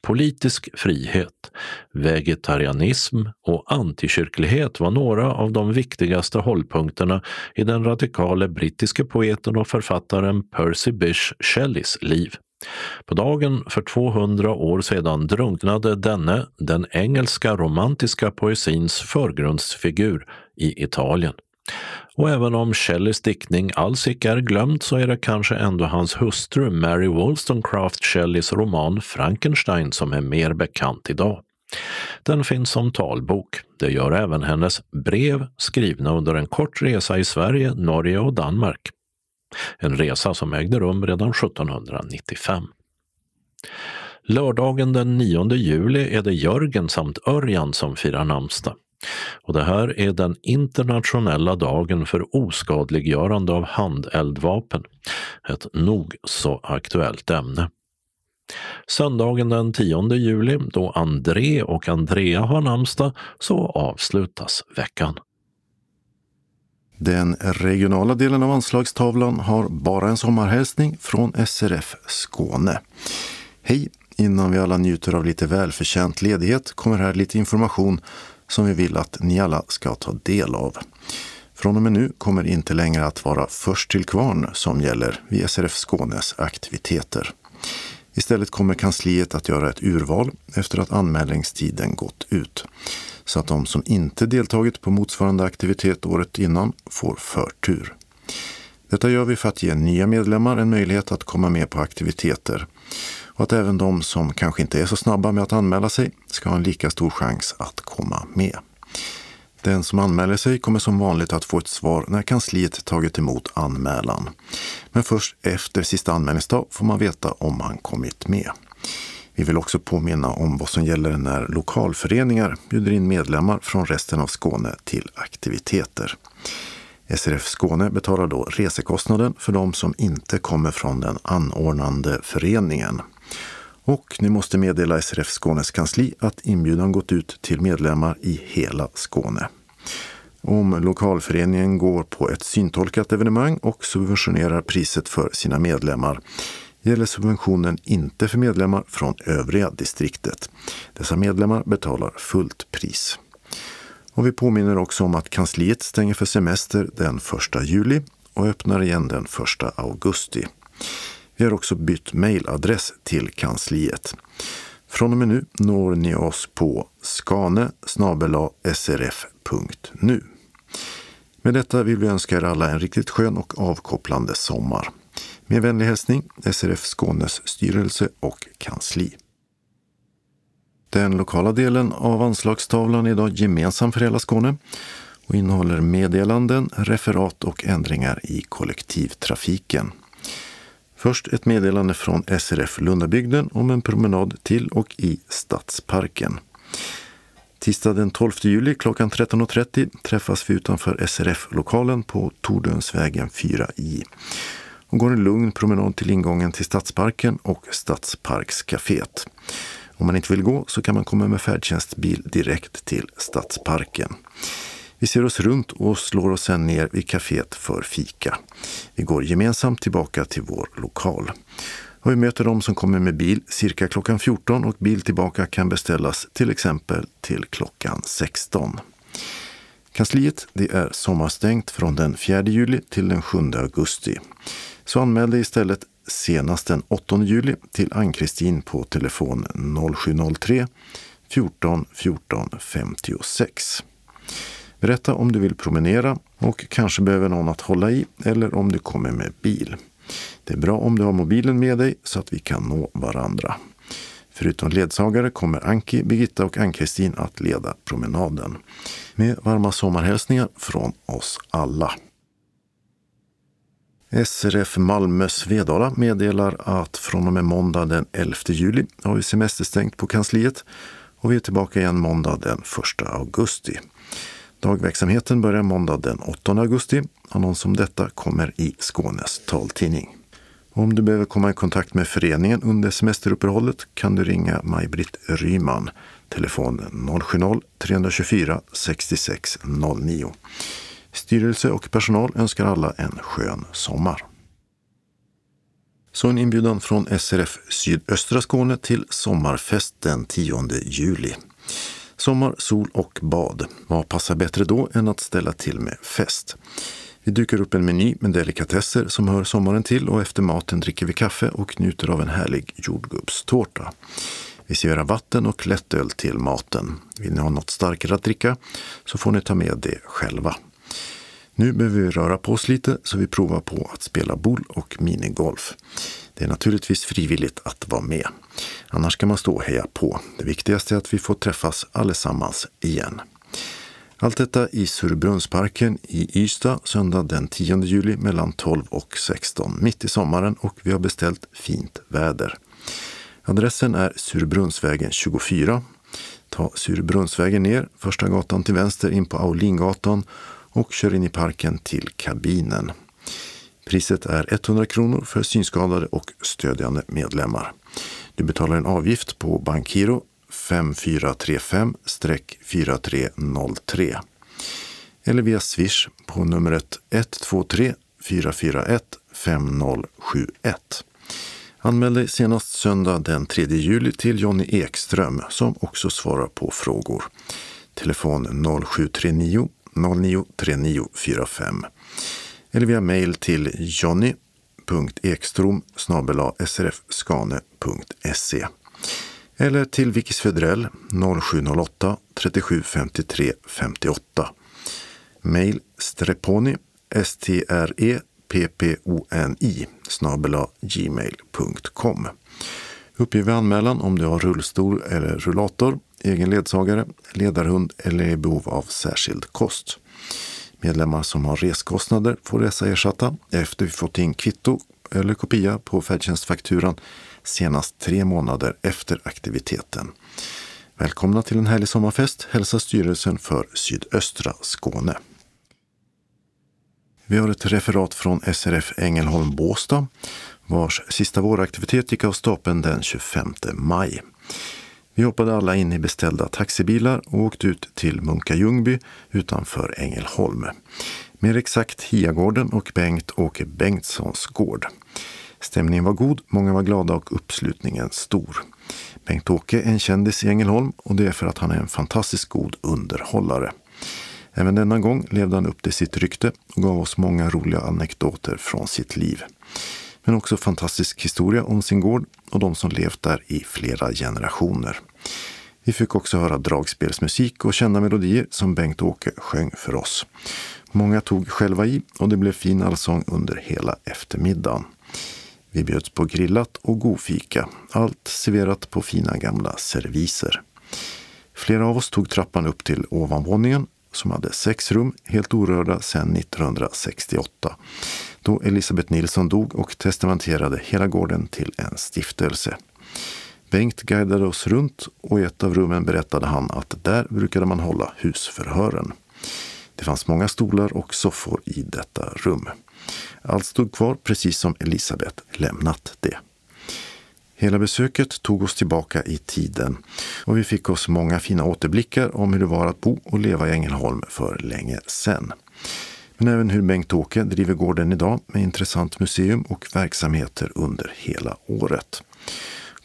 Politisk frihet, vegetarianism och antikyrklighet var några av de viktigaste hållpunkterna i den radikale brittiske poeten och författaren Percy Bysshe Shelleys liv. På dagen för 200 år sedan drunknade denne den engelska romantiska poesins förgrundsfigur i Italien. Och även om Shelleys diktning alls icke är glömd så är det kanske ändå hans hustru Mary Wollstonecraft Shelleys roman Frankenstein som är mer bekant idag. Den finns som talbok. Det gör även hennes brev skrivna under en kort resa i Sverige, Norge och Danmark. En resa som ägde rum redan 1795. Lördagen den 9 juli är det Jörgen samt Örjan som firar namnsdag. Och det här är den internationella dagen för oskadliggörande av handeldvapen. Ett nog så aktuellt ämne. Söndagen den 10 juli, då André och Andrea har namnsdag, så avslutas veckan. Den regionala delen av anslagstavlan har bara en sommarhälsning från SRF Skåne. Hej! Innan vi alla njuter av lite välförtjänt ledighet kommer här lite information som vi vill att ni alla ska ta del av. Från och med nu kommer det inte längre att vara först till kvarn som gäller vid SRF Skånes aktiviteter. Istället kommer kansliet att göra ett urval efter att anmälningstiden gått ut. Så att de som inte deltagit på motsvarande aktivitet året innan får förtur. Detta gör vi för att ge nya medlemmar en möjlighet att komma med på aktiviteter och att även de som kanske inte är så snabba med att anmäla sig ska ha en lika stor chans att komma med. Den som anmäler sig kommer som vanligt att få ett svar när kansliet tagit emot anmälan. Men först efter sista anmälningsdag får man veta om man kommit med. Vi vill också påminna om vad som gäller när lokalföreningar bjuder in medlemmar från resten av Skåne till aktiviteter. SRF Skåne betalar då resekostnaden för de som inte kommer från den anordnande föreningen. Och ni måste meddela SRF Skånes kansli att inbjudan gått ut till medlemmar i hela Skåne. Om lokalföreningen går på ett syntolkat evenemang och subventionerar priset för sina medlemmar gäller subventionen inte för medlemmar från övriga distriktet. Dessa medlemmar betalar fullt pris. Och vi påminner också om att kansliet stänger för semester den 1 juli och öppnar igen den 1 augusti. Vi har också bytt mejladress till kansliet. Från och med nu når ni oss på skane srf.nu. Med detta vill vi önska er alla en riktigt skön och avkopplande sommar. Med vänlig hälsning SRF Skånes styrelse och kansli. Den lokala delen av anslagstavlan är idag gemensam för hela Skåne och innehåller meddelanden, referat och ändringar i kollektivtrafiken. Först ett meddelande från SRF Lundabygden om en promenad till och i Stadsparken. Tisdag den 12 juli klockan 13.30 träffas vi utanför SRF-lokalen på Tordönsvägen 4i och går en lugn promenad till ingången till Stadsparken och Stadsparkscaféet. Om man inte vill gå så kan man komma med färdtjänstbil direkt till Stadsparken. Vi ser oss runt och slår oss sen ner vid kaféet för fika. Vi går gemensamt tillbaka till vår lokal. Och vi möter de som kommer med bil cirka klockan 14 och bil tillbaka kan beställas till exempel till klockan 16. Kansliet det är sommarstängt från den 4 juli till den 7 augusti. Så anmäl dig istället senast den 8 juli till Ann-Kristin på telefon 0703 14 14 56. Berätta om du vill promenera och kanske behöver någon att hålla i eller om du kommer med bil. Det är bra om du har mobilen med dig så att vi kan nå varandra. Förutom ledsagare kommer Anki, Birgitta och Ann-Kristin att leda promenaden. Med varma sommarhälsningar från oss alla. SRF Malmö Svedala meddelar att från och med måndag den 11 juli har vi semesterstängt på kansliet och vi är tillbaka igen måndag den 1 augusti. Dagverksamheten börjar måndag den 8 augusti. Annons om detta kommer i Skånes taltidning. Om du behöver komma i kontakt med föreningen under semesteruppehållet kan du ringa Maj-Britt Ryman, telefon 070-324 66 09. Styrelse och personal önskar alla en skön sommar. Så en inbjudan från SRF Sydöstra Skåne till sommarfest den 10 juli. Sommar, sol och bad. Vad passar bättre då än att ställa till med fest? Vi dukar upp en meny med delikatesser som hör sommaren till och efter maten dricker vi kaffe och njuter av en härlig jordgubbstårta. Vi serverar vatten och lättöl till maten. Vill ni ha något starkare att dricka så får ni ta med det själva. Nu behöver vi röra på oss lite så vi provar på att spela boll och minigolf. Det är naturligtvis frivilligt att vara med. Annars kan man stå och heja på. Det viktigaste är att vi får träffas allesammans igen. Allt detta i Surbrunnsparken i Ystad söndag den 10 juli mellan 12 och 16 mitt i sommaren och vi har beställt fint väder. Adressen är Surbrunnsvägen 24. Ta Surbrunnsvägen ner, första gatan till vänster in på Aulingatan och kör in i parken till kabinen. Priset är 100 kronor för synskadade och stödjande medlemmar. Du betalar en avgift på Bankgiro 5435-4303 eller via Swish på numret 123 441 5071. Anmäl dig senast söndag den 3 juli till Jonny Ekström som också svarar på frågor. Telefon 0739 093945 eller via mejl till srfskane.se eller till Vicky Svedrell 0708 37 53 58. Mail streponi strepponi snabela gmail.com. Uppge vid anmälan om du har rullstol eller rullator egen ledsagare, ledarhund eller är i behov av särskild kost. Medlemmar som har reskostnader får resa ersatta efter vi fått in kvitto eller kopia på färdtjänstfakturan senast tre månader efter aktiviteten. Välkomna till en härlig sommarfest hälsar styrelsen för sydöstra Skåne. Vi har ett referat från SRF Ängelholm Båstad vars sista våraktivitet gick av stapeln den 25 maj. Vi hoppade alla in i beställda taxibilar och åkte ut till Munka Ljungby utanför Ängelholm. Mer exakt Hiagården och Bengt-Åke Bengtssons gård. Stämningen var god, många var glada och uppslutningen stor. Bengt-Åke är en kändis i Ängelholm och det är för att han är en fantastiskt god underhållare. Även denna gång levde han upp till sitt rykte och gav oss många roliga anekdoter från sitt liv. Men också fantastisk historia om sin gård och de som levt där i flera generationer. Vi fick också höra dragspelsmusik och kända melodier som Bengt-Åke sjöng för oss. Många tog själva i och det blev fin allsång under hela eftermiddagen. Vi bjöds på grillat och godfika, allt serverat på fina gamla serviser. Flera av oss tog trappan upp till ovanvåningen som hade sex rum, helt orörda sedan 1968 då Elisabeth Nilsson dog och testamenterade hela gården till en stiftelse. Bengt guidade oss runt och i ett av rummen berättade han att där brukade man hålla husförhören. Det fanns många stolar och soffor i detta rum. Allt stod kvar precis som Elisabeth lämnat det. Hela besöket tog oss tillbaka i tiden och vi fick oss många fina återblickar om hur det var att bo och leva i Ängelholm för länge sedan. Men även hur Bengt-Åke driver gården idag med intressant museum och verksamheter under hela året.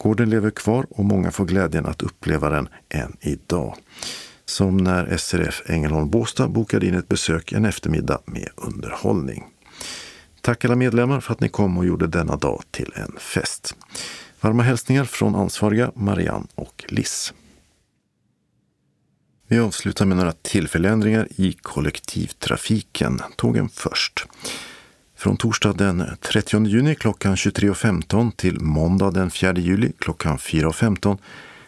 Gården lever kvar och många får glädjen att uppleva den än idag. Som när SRF Ängelholm Båstad bokade in ett besök en eftermiddag med underhållning. Tack alla medlemmar för att ni kom och gjorde denna dag till en fest. Varma hälsningar från ansvariga Marianne och Liss. Vi avslutar med några tillfälliga ändringar i kollektivtrafiken. Tågen först. Från torsdag den 30 juni klockan 23.15 till måndag den 4 juli klockan 4.15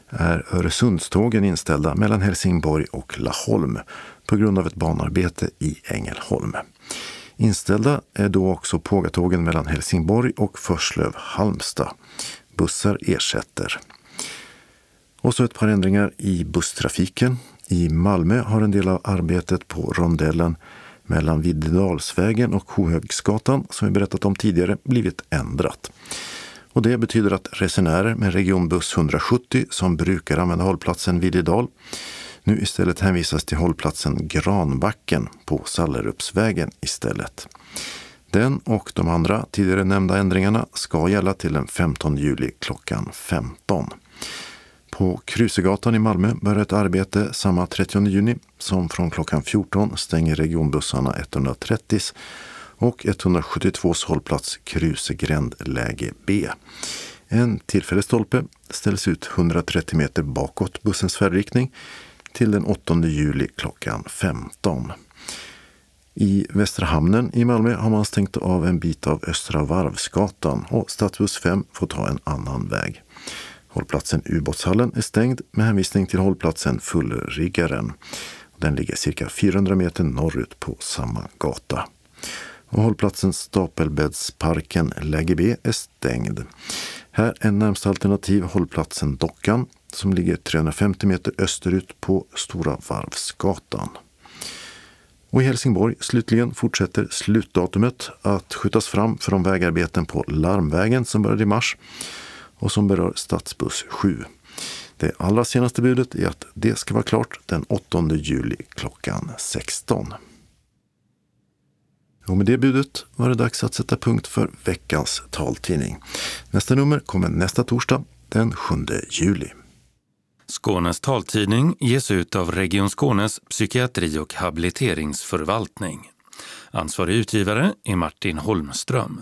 är Öresundstågen inställda mellan Helsingborg och Laholm på grund av ett banarbete i Ängelholm. Inställda är då också pågatågen mellan Helsingborg och Förslöv-Halmstad. Bussar ersätter. Och så ett par ändringar i busstrafiken. I Malmö har en del av arbetet på rondellen mellan Viddedalsvägen och Hohögsgatan, som vi berättat om tidigare, blivit ändrat. Och det betyder att resenärer med regionbuss 170 som brukar använda hållplatsen Viddedal nu istället hänvisas till hållplatsen Granbacken på Sallerupsvägen istället. Den och de andra tidigare nämnda ändringarna ska gälla till den 15 juli klockan 15. På Krusegatan i Malmö börjar ett arbete samma 30 juni som från klockan 14 stänger regionbussarna 130 och 172 hållplats Krusegränd läge B. En tillfällig stolpe ställs ut 130 meter bakåt bussens färdriktning till den 8 juli klockan 15. I Västra hamnen i Malmö har man stängt av en bit av Östra Varvsgatan och stadsbuss 5 får ta en annan väg. Hållplatsen Ubåtshallen är stängd med hänvisning till hållplatsen Fullriggaren. Den ligger cirka 400 meter norrut på samma gata. Och hållplatsen Stapelbäddsparken läge B är stängd. Här är närmsta alternativ hållplatsen Dockan som ligger 350 meter österut på Stora Varvsgatan. Och i Helsingborg slutligen fortsätter slutdatumet att skjutas fram för de vägarbeten på Larmvägen som började i mars och som berör stadsbuss 7. Det allra senaste budet är att det ska vara klart den 8 juli klockan 16. Och med det budet var det dags att sätta punkt för veckans taltidning. Nästa nummer kommer nästa torsdag den 7 juli. Skånes taltidning ges ut av Region Skånes psykiatri och habiliteringsförvaltning. Ansvarig utgivare är Martin Holmström.